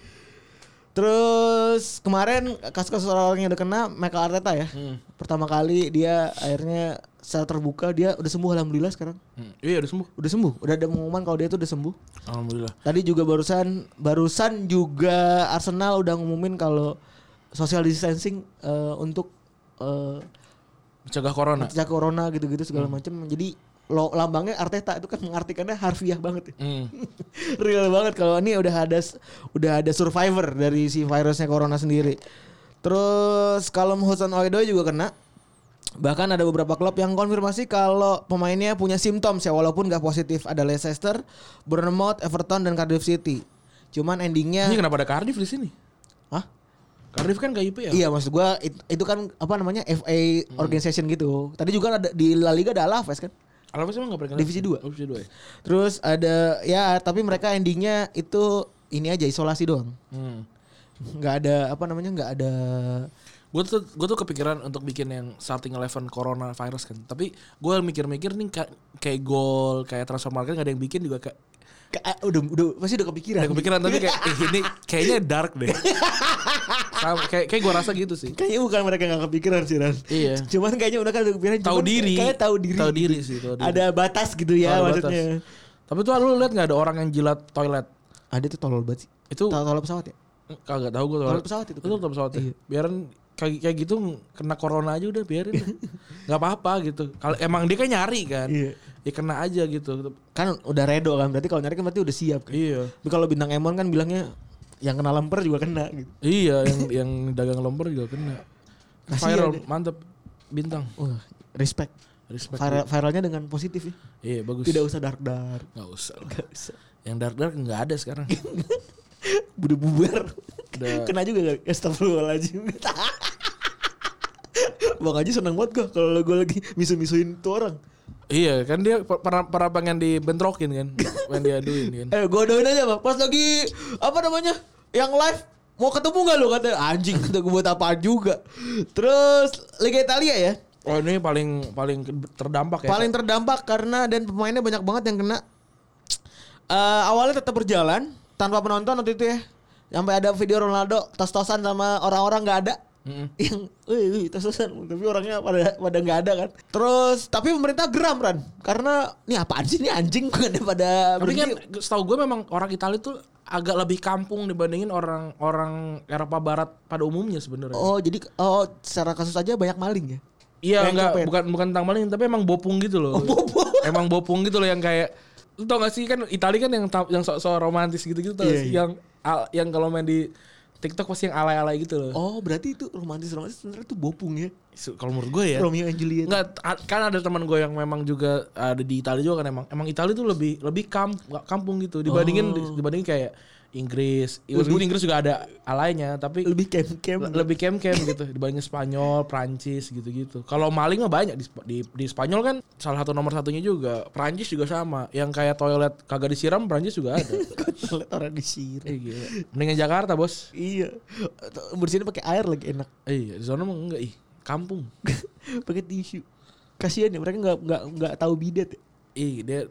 Terus kemarin kasus-kasus orang yang udah kena Michael Arteta ya. Pertama kali dia akhirnya secara terbuka dia udah sembuh alhamdulillah sekarang. Hmm, Iya udah sembuh. Udah sembuh. Udah ada pengumuman kalau dia tuh udah sembuh. Alhamdulillah. Tadi juga barusan barusan juga Arsenal udah ngumumin kalau social distancing eh, untuk eh, Mencegah corona. mencegah corona gitu-gitu segala macam. Jadi lo lambangnya Arteta itu kan mengartikannya harfiah banget ya. Hmm. Real banget kalau ini udah ada udah ada survivor dari si virusnya corona sendiri. Terus kalau Hudson Odoi juga kena. Bahkan ada beberapa klub yang konfirmasi kalau pemainnya punya simptom ya walaupun gak positif. Ada Leicester, Bournemouth, Everton dan Cardiff City. Cuman endingnya Ini kenapa ada Cardiff di sini? Hah? Cardiff kan KIP ya? Iya maksud gua it- itu kan apa namanya FA organization gitu. Tadi juga ada di La Liga ada Alaves kan. Alaves emang gak pernah Divisi dua. Divisi 2 ya? Terus ada ya tapi mereka endingnya itu ini aja isolasi doang. Hmm. nggak ada apa namanya nggak ada Gue tuh gue tuh kepikiran untuk bikin yang starting eleven corona virus kan. Tapi gue mikir-mikir nih ka- kayak gol, kayak transfer market gak ada yang bikin juga kayak Ka- udah udah pasti udah kepikiran. Ada kepikiran tapi kayak eh, ini kayaknya dark deh. Sama, kayak kayak gue rasa gitu sih. Kayaknya bukan mereka nggak kepikiran sih Ran. Iya. Cuman kayaknya udah kan udah kepikiran. Tahu diri. Kayak tahu diri. Tahu diri sih, tahu diri. Ada batas gitu ya Ada maksudnya. batas. Tapi tuh lu lihat nggak ada orang yang jilat toilet? Ada tuh tolol banget sih. Itu Tol- tolol pesawat ya? kagak tahu gue Toilet pesawat itu. Itu toilet pesawat. ya? Iya. Biarin kayak kayak gitu kena corona aja udah biarin. nggak apa-apa gitu. Kalau emang dia kan nyari kan. Iya. Ya kena aja gitu. Kan udah redo kan. Berarti kalau nyari kan berarti udah siap kan. Iya. Tapi kalau bintang Emon kan bilangnya yang kena lemper juga kena gitu. Iya, yang yang dagang lemper juga kena. Kasian Viral, ya. mantep bintang. Wah, respect. Respect. Viral, viralnya dengan positif ya. Iya, bagus. Tidak usah dark dark. Nggak usah. lah. Gak usah. Yang dark dark nggak ada sekarang. Udah bubar. Udah. Kena juga gak? Astagfirullahaladzim. Bang Haji seneng banget gue kalau gue lagi misu-misuin tuh orang. Iya, kan dia per- pernah pernah pengen dibentrokin kan, pengen diaduin kan. Eh gue doain aja bang. Pas lagi apa namanya yang live mau ketemu gak lu kata anjing kata gue buat apaan juga. Terus Liga Italia ya. Oh ini paling paling terdampak ya. Paling terdampak karena dan pemainnya banyak banget yang kena. Eh awalnya tetap berjalan tanpa penonton waktu itu ya. Sampai ada video Ronaldo tos-tosan sama orang-orang nggak ada. Yang, wih, wih, tos-tosan. Tapi orangnya pada pada nggak ada kan. Terus tapi pemerintah geram kan, karena ini apaan sih ini anjing bukan pada Tapi kan setahu gue memang orang Italia tuh agak lebih kampung dibandingin orang orang Eropa Barat pada umumnya sebenarnya. Oh jadi oh secara kasus aja banyak maling ya. Iya enggak copet. bukan bukan tentang maling tapi emang bopung gitu loh. emang bopung gitu loh yang kayak lu tau gak sih kan Italia kan yang yang sok-sok romantis gitu-gitu tau sih iya. yang al- yang kalau main di TikTok pasti yang alay-alay gitu loh. Oh berarti itu romantis-romantis sebenarnya itu bopung ya. Kalau menurut gue ya. Romeo and Juliet. Enggak kan ada teman gue yang memang juga ada di Italia juga kan emang emang Italia tuh lebih lebih kamp kampung gitu dibandingin dibandingin kayak Inggris. Meskipun Inggris juga ada alaynya tapi Lebih kem-kem. Le- lebih kem-kem gitu dibanding Spanyol, Prancis gitu-gitu. Kalau maling mah banyak di, di di Spanyol kan salah satu nomor satunya juga. Prancis juga sama. Yang kayak toilet kagak disiram Prancis juga ada. Lihat orang disiram. eh gila. Mendingan Jakarta, Bos. Iya. Bersihin pakai air lagi enak. Iya, di sana mah enggak ih. Kampung. pakai tisu. Kasihan ya mereka nggak nggak nggak tahu bidet. Ya. Ih, dia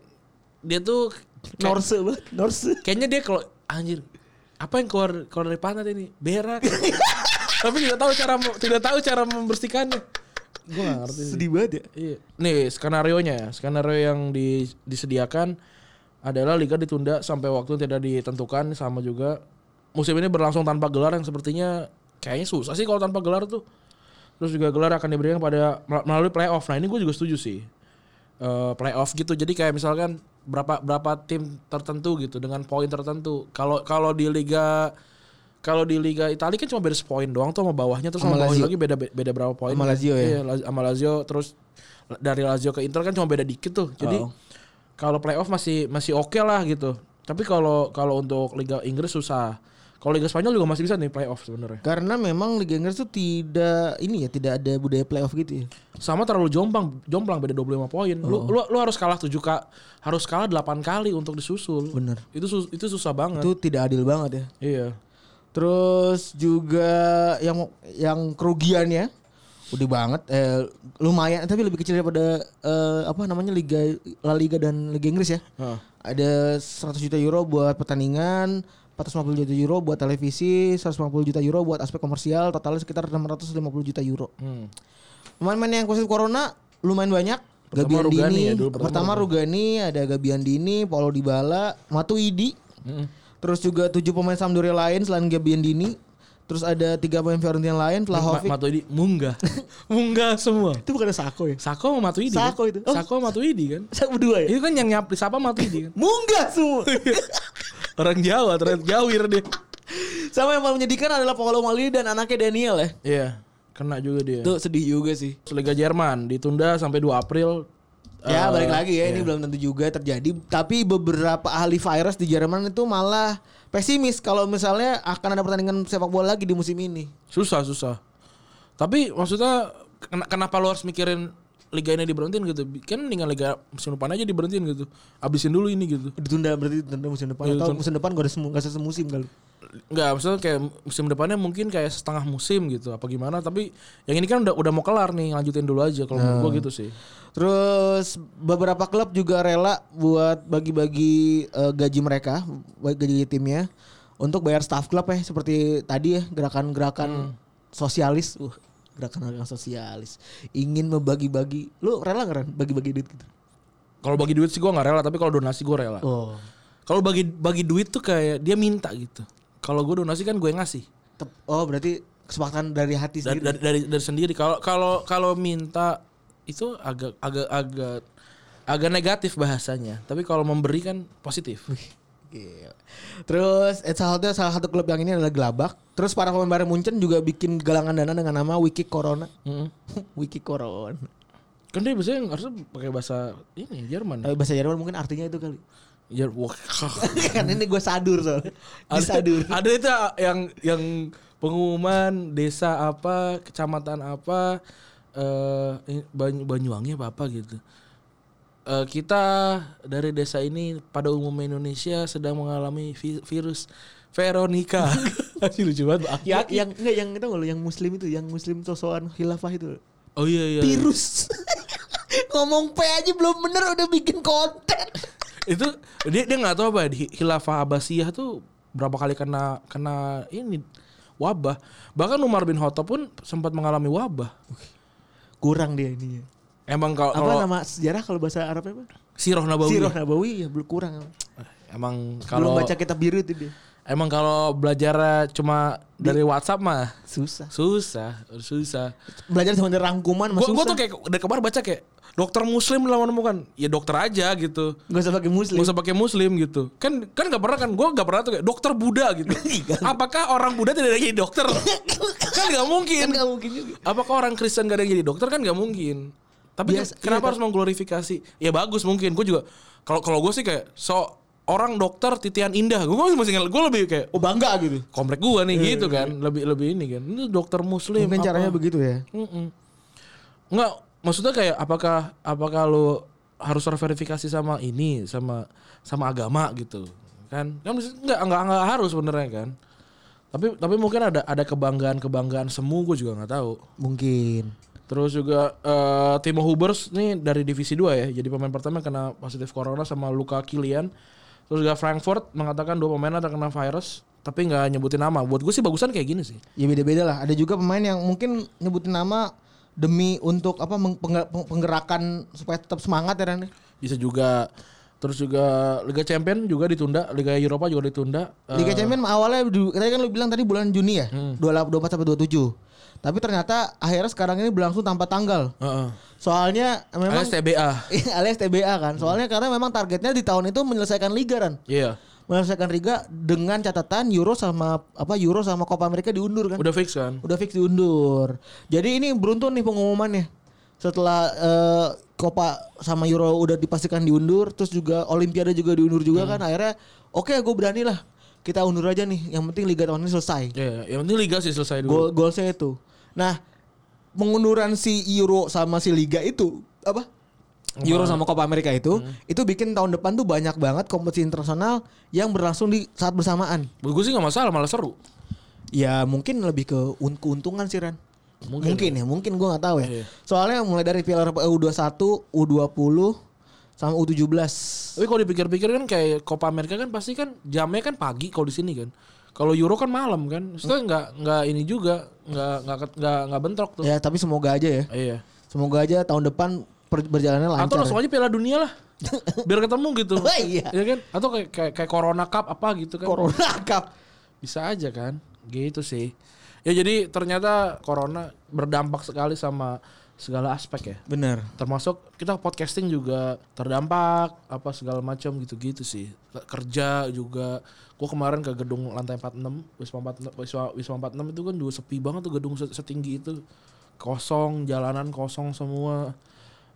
dia tuh Norse banget. Norse. kayaknya dia kalau anjir apa yang keluar keluar dari pantat ini berak tapi tidak tahu cara tidak tahu cara membersihkannya gue gak ngerti sih. Sedih banget ya. Iya. Nih skenario nya, skenario yang di- disediakan adalah liga ditunda sampai waktu yang tidak ditentukan sama juga musim ini berlangsung tanpa gelar yang sepertinya kayaknya susah sih kalau tanpa gelar tuh. Terus juga gelar akan diberikan pada mel- melalui playoff. Nah ini gue juga setuju sih. Eh, playoff gitu. Jadi kayak misalkan berapa berapa tim tertentu gitu dengan poin tertentu. Kalau kalau di liga kalau di Liga Italia kan cuma beda sepoin doang tuh sama bawahnya terus sama, Sama bawahnya lagi beda beda berapa poin. Sama Lazio ya? Iya, sama Lazio terus dari Lazio ke Inter kan cuma beda dikit tuh. Jadi Oh. kalau playoff masih masih oke lah gitu. Tapi kalau kalau untuk Liga Inggris susah. Kalau Liga Spanyol juga masih bisa nih playoff sebenarnya. Karena memang Liga Inggris tuh tidak ini ya, tidak ada budaya playoff gitu ya. Sama terlalu jomplang, jomplang beda 25 poin. Oh. Lu, lu lu harus kalah 7 kak harus kalah 8 kali untuk disusul. Bener. Itu itu susah banget. Itu tidak adil banget ya. Iya. Terus juga yang yang kerugiannya udah banget eh, lumayan tapi lebih kecil daripada eh, apa namanya Liga La Liga dan Liga Inggris ya. Heeh. Ada 100 juta euro buat pertandingan, 450 juta euro buat televisi, 150 juta euro buat aspek komersial, totalnya sekitar 650 juta euro. Hmm. Pemain-pemain yang positif corona lumayan banyak. Pertama Gabian Rugani Dini, ya, dulu pertama pertama Rugani, ada Gabian Dini, Paulo Dybala, Matuidi, Mm-mm. Terus juga tujuh pemain Sampdoria lain selain Gabian Dini. Terus ada tiga pemain Fiorentina lain, Ma- Vlahovic. Matuidi munggah. munggah semua. itu bukan Sako ya? Sako sama Matuidi. Sako kan? itu. Oh. Sako sama Matuidi kan. Sako berdua ya? Itu kan yang nyap siapa Matuidi kan. Munggah semua. Orang Jawa ternyata Jawir dia. Sama yang paling menyedihkan adalah Paolo Maldini dan anaknya Daniel ya. Iya, kena juga dia. Itu sedih juga sih. Liga Jerman ditunda sampai 2 April. Ya Eh, balik lagi ya, ini iya. belum tentu juga terjadi. Tapi beberapa ahli virus di Jerman itu malah pesimis kalau misalnya akan ada pertandingan sepak bola lagi di musim ini. Susah, susah. Tapi maksudnya ken- kenapa lu harus mikirin liga ini diberhentiin gitu? Kan mendingan liga musim depan aja diberhentiin gitu. Abisin dulu ini gitu. Ditunda berarti ditunda musim depan Iya, atau musim depan gak ada semu, gak semusim kali. Enggak, maksudnya kayak musim depannya mungkin kayak setengah musim gitu apa gimana tapi yang ini kan udah udah mau kelar nih lanjutin dulu aja kalau menurut gua gitu sih. Terus beberapa klub juga rela buat bagi-bagi eh, gaji mereka, gaji timnya untuk bayar staff klub ya seperti tadi ya gerakan-gerakan sosialis. Uh, gerakan-gerakan sosialis. Ingin membagi-bagi. Lu rela nggak bagi-bagi duit gitu? Kalau bagi duit sih gua nggak rela tapi kalau donasi gua rela. Oh. Kalau bagi bagi duit tuh kayak dia minta gitu. Kalau gua donasi kan gue ngasih. Oh, berarti kesepakatan dari hati Dari sendiri. dari dari, dari sendiri. Kalau kalau kalau minta itu agak agak agak agak negatif bahasanya. Tapi kalau memberi kan positif. Gila. Terus eh, salah satu salah satu klub yang ini adalah Gelabak. Terus para pemain Bayern Munchen juga bikin galangan dana dengan nama Wiki Corona. Mm. Wiki Corona. Kan dia biasanya harusnya pakai bahasa ini Jerman. Eh, bahasa Jerman mungkin artinya itu kali. Wah. kan ini gue sadur soalnya. Ada, ada itu yang yang pengumuman desa apa, kecamatan apa, eh Banyu, Banyuwangi apa apa gitu. Eh, kita dari desa ini pada umumnya Indonesia sedang mengalami vi- virus Veronica. Masih lucu banget. Aki Ya, yang enggak yang itu lo yang muslim itu, yang muslim sosokan khilafah itu. Oh iya iya. Virus. Ngomong P aja belum bener udah bikin konten. itu dia dia nggak tahu apa di khilafah Abbasiyah tuh berapa kali kena kena ini wabah. Bahkan Umar bin Khattab pun sempat mengalami wabah. Kurang dia ini. Emang kalau Apa kalau nama sejarah kalau bahasa Arabnya apa? Sirah Nabawi. Sirah Nabawi ya belum kurang. Emang Belum kalau baca kitab biru itu dia. emang kalau belajar cuma dari WhatsApp mah Susah. susah, susah. Belajar cuma dari rangkuman mah Gua, gua susah. tuh kayak dari kemarin baca kayak dokter muslim lah menemukan. Ya dokter aja gitu. Gak usah pakai muslim. Gak usah pakai muslim gitu. Kan kan nggak pernah kan. Gue nggak pernah tuh kayak dokter Buddha gitu. Apakah orang Buddha tidak ada yang jadi dokter? kan nggak mungkin. Kan gak mungkin juga. Apakah orang Kristen gak ada yang jadi dokter kan nggak mungkin. Tapi Biasa- kenapa iya, harus mengglorifikasi? Ya bagus mungkin. Gue juga kalau kalau gue sih kayak so orang dokter titian indah. Gue masih gue lebih kayak Oh bangga gitu. komplek gue nih gitu kan. Lebih lebih ini kan. Ini dokter muslim. Mungkin apa. caranya begitu ya. Mm-mm. Nggak, maksudnya kayak apakah apakah lu harus terverifikasi sama ini sama sama agama gitu kan kan nggak nggak nggak harus sebenarnya kan tapi tapi mungkin ada ada kebanggaan kebanggaan semu gue juga nggak tahu Mungkin. Terus juga eh, Timo Hubers nih dari divisi 2 ya jadi pemain pertama kena positif corona sama luka Kilian terus juga Frankfurt mengatakan dua pemainnya terkena virus tapi nggak nyebutin nama buat gue sih bagusan kayak gini sih Ya beda-beda lah. Ada juga pemain yang mungkin nyebutin nama demi untuk apa penggerakan supaya tetap semangat ya Ran. bisa juga terus juga Liga Champion juga ditunda Liga Eropa juga ditunda Liga Champions awalnya du- tadi kan lu bilang tadi bulan Juni ya, Hmm. 28 24 sampai 27. Tapi ternyata akhirnya sekarang ini berlangsung tanpa tanggal. Heeh. Soalnya memang alias TBA alias TBA kan. Soalnya karena memang targetnya di tahun itu menyelesaikan liga kan. iya Menyelesaikan liga dengan catatan Euro sama apa Euro sama Copa America diundur kan. udah fix kan Udah fix diundur. Jadi ini beruntun nih pengumumannya. Setelah eh, Copa sama Euro udah dipastikan diundur, terus juga Olimpiade juga diundur juga kan. Akhirnya oke gue berani lah. Kita undur aja nih. Yang penting liga tahun ini selesai. Iya, yang penting liga sih selesai dulu. Gol goalsnya itu. Nah, pengunduran si Euro sama si liga itu apa? Euro sama Copa America itu, itu bikin tahun depan tuh banyak banget kompetisi internasional yang berlangsung di saat bersamaan. Buat gue sih gak masalah, malah seru. Ya mungkin lebih ke un- keuntungan sih Ran. Mungkin, Mungkin, ya, mungkin gua nggak tahu ya. Iya. Soalnya mulai dari Piala Eropa U21, U20 sama U17. Tapi kalau dipikir-pikir kan kayak Copa America kan pasti kan jamnya kan pagi kalau di sini kan. Kalau Euro kan malam kan. Maksudnya nggak nggak ini juga nggak nggak nggak bentrok tuh. Ya tapi semoga aja ya. Iya. Semoga aja tahun depan berjalannya lancar. Atau langsung aja Piala Dunia lah. Biar ketemu gitu. Oh, iya. kan? Atau kayak, kayak kayak Corona Cup apa gitu kan. Corona Cup. Bisa aja kan. Gitu sih. Ya jadi ternyata Corona berdampak sekali sama segala aspek ya. Bener. termasuk kita podcasting juga terdampak apa segala macam gitu-gitu sih. Kerja juga. Gua kemarin ke gedung lantai 46 Wisma 46 Wisma, Wisma 46 itu kan juga sepi banget tuh gedung se- setinggi itu. Kosong jalanan kosong semua.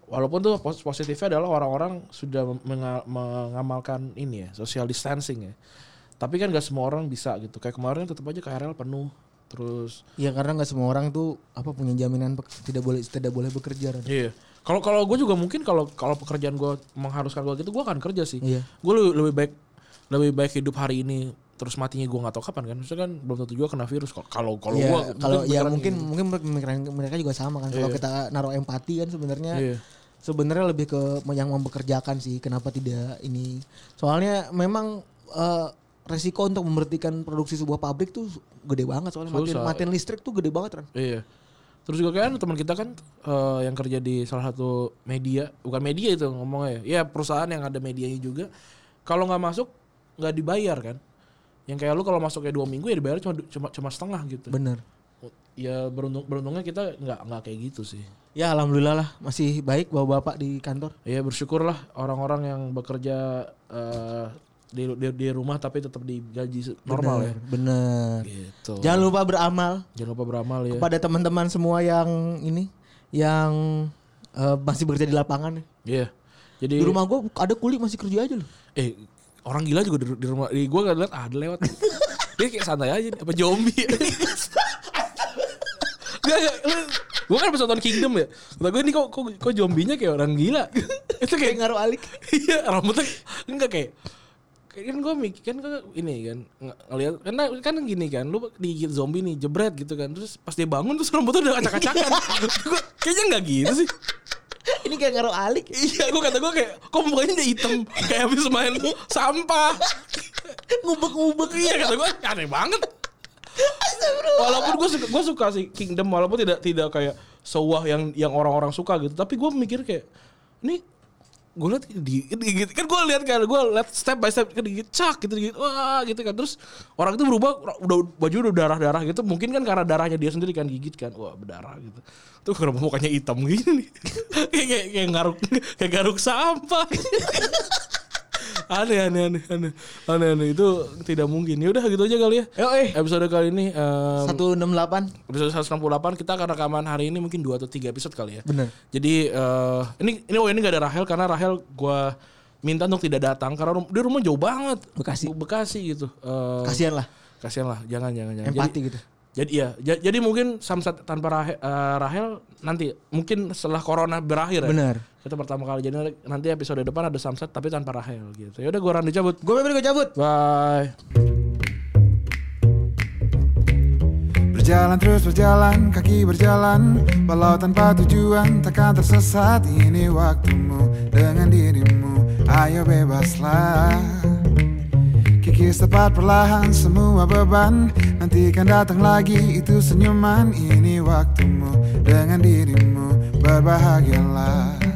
Walaupun tuh pos- positifnya adalah orang-orang sudah menga- mengamalkan ini ya social distancing ya. Tapi kan gak semua orang bisa gitu. Kayak kemarin tetap aja KRL penuh terus Ya karena nggak semua orang tuh apa punya jaminan tidak boleh tidak boleh bekerja. Ran. Iya. Kalau kalau gue juga mungkin kalau kalau pekerjaan gue mengharuskan gue gitu, gue akan kerja sih. Iya. Gue lebih, lebih baik lebih baik hidup hari ini terus matinya gue nggak tahu kapan kan maksudnya kan belum tentu juga kena virus Kalau- kalau Iya, gue kalau ya mungkin mungkin pemikiran mereka juga sama kan. Kalau Iya. kita naruh empati kan sebenarnya Iya. sebenarnya lebih ke yang mempekerjakan sih. Kenapa tidak ini? Soalnya memang eh, resiko untuk memberhentikan produksi sebuah pabrik tuh gede banget soalnya matiin, Susah. matiin listrik tuh gede banget kan. Iya. Terus juga kan teman kita kan eh, yang kerja di salah satu media, bukan media itu ngomongnya ya, ya perusahaan yang ada medianya juga. Kalau nggak masuk nggak dibayar kan. Yang kayak lu kalau masuk kayak dua minggu ya dibayar cuma cuma cuma setengah gitu. Bener. Ya beruntung beruntungnya kita nggak nggak kayak gitu sih. Ya alhamdulillah lah masih baik bapak-bapak di kantor. Ya bersyukurlah orang-orang yang bekerja eh, di, di di rumah tapi tetap digaji normal Bener, Bener. ya. Gitu. Jangan lupa beramal Jangan lupa beramal ya. kepada teman-teman semua yang ini yang eh, masih bekerja di lapangan. Iya. Jadi Di rumah gua ada kuli masih kerja aja loh. Eh orang gila juga di, di rumah di gue gak liat ah, ada lewat dia kayak santai aja apa zombie Gak, gak, gue kan pas nonton Kingdom ya Kata gue ini kok, kok, kok zombinya kayak orang gila Itu kayak ngaruh alik. Iya rambutnya Enggak kayak kayak kan gue mikir kan gue ini kan ng- ngeliat karena kan gini kan lu digigit zombie nih jebret gitu kan terus pas dia bangun terus rambutnya udah acak-acakan kayaknya nggak gitu sih Ini kayak ngaruh alik. Iya, gue kata gue kayak, kok mukanya udah hitam, kayak habis main sampah. Ngubek-ngubek. Iya kata gue, aneh banget. Walaupun gue suka, gue suka sih Kingdom, walaupun tidak tidak kayak sewah yang yang orang-orang suka gitu, tapi gue mikir kayak, ini gue liat di, digigit kan gue lihat kan gue lihat step by step kan digigit cak gitu digigit wah gitu kan. Terus orang itu berubah udah baju udah darah darah gitu mungkin kan karena darahnya dia sendiri kan gigit kan wah berdarah gitu. Tuh kenapa mukanya hitam gini nih? Kayak kayak garuk kayak garuk sampah aneh aneh aneh aneh aneh aneh itu tidak mungkin ya udah gitu aja kali ya Yo eh. episode kali ini em, 168. episode 168 kita akan rekaman hari ini mungkin dua atau tiga episode kali ya Bener. jadi eh, ini ini oh ini gak ada Rahel karena Rahel gua minta untuk tidak datang karena rum- dia rumah jauh banget Bekasi. Bekasi gitu Eh, Kasihan lah. kasihan lah jangan jangan jangan Empati jadi, gitu. Jadi iya. Ja- jadi mungkin samsat tanpa Rahel, eh, Rahel nanti mungkin setelah corona berakhir ya. Bener. kita pertama kali. Jadi nanti episode depan ada samsat tapi tanpa Rahel gitu. Ya udah gua Randy cabut. Gue Febri gue cabut. bye. Berjalan terus berjalan, kaki berjalan. Walau tanpa tujuan, takkan tersesat. Ini waktumu dengan dirimu. Ayo bebaslah Kikis tepat perlahan semua beban. Nanti kan datang lagi itu senyuman. Ini waktumu dengan dirimu. Berbahagialah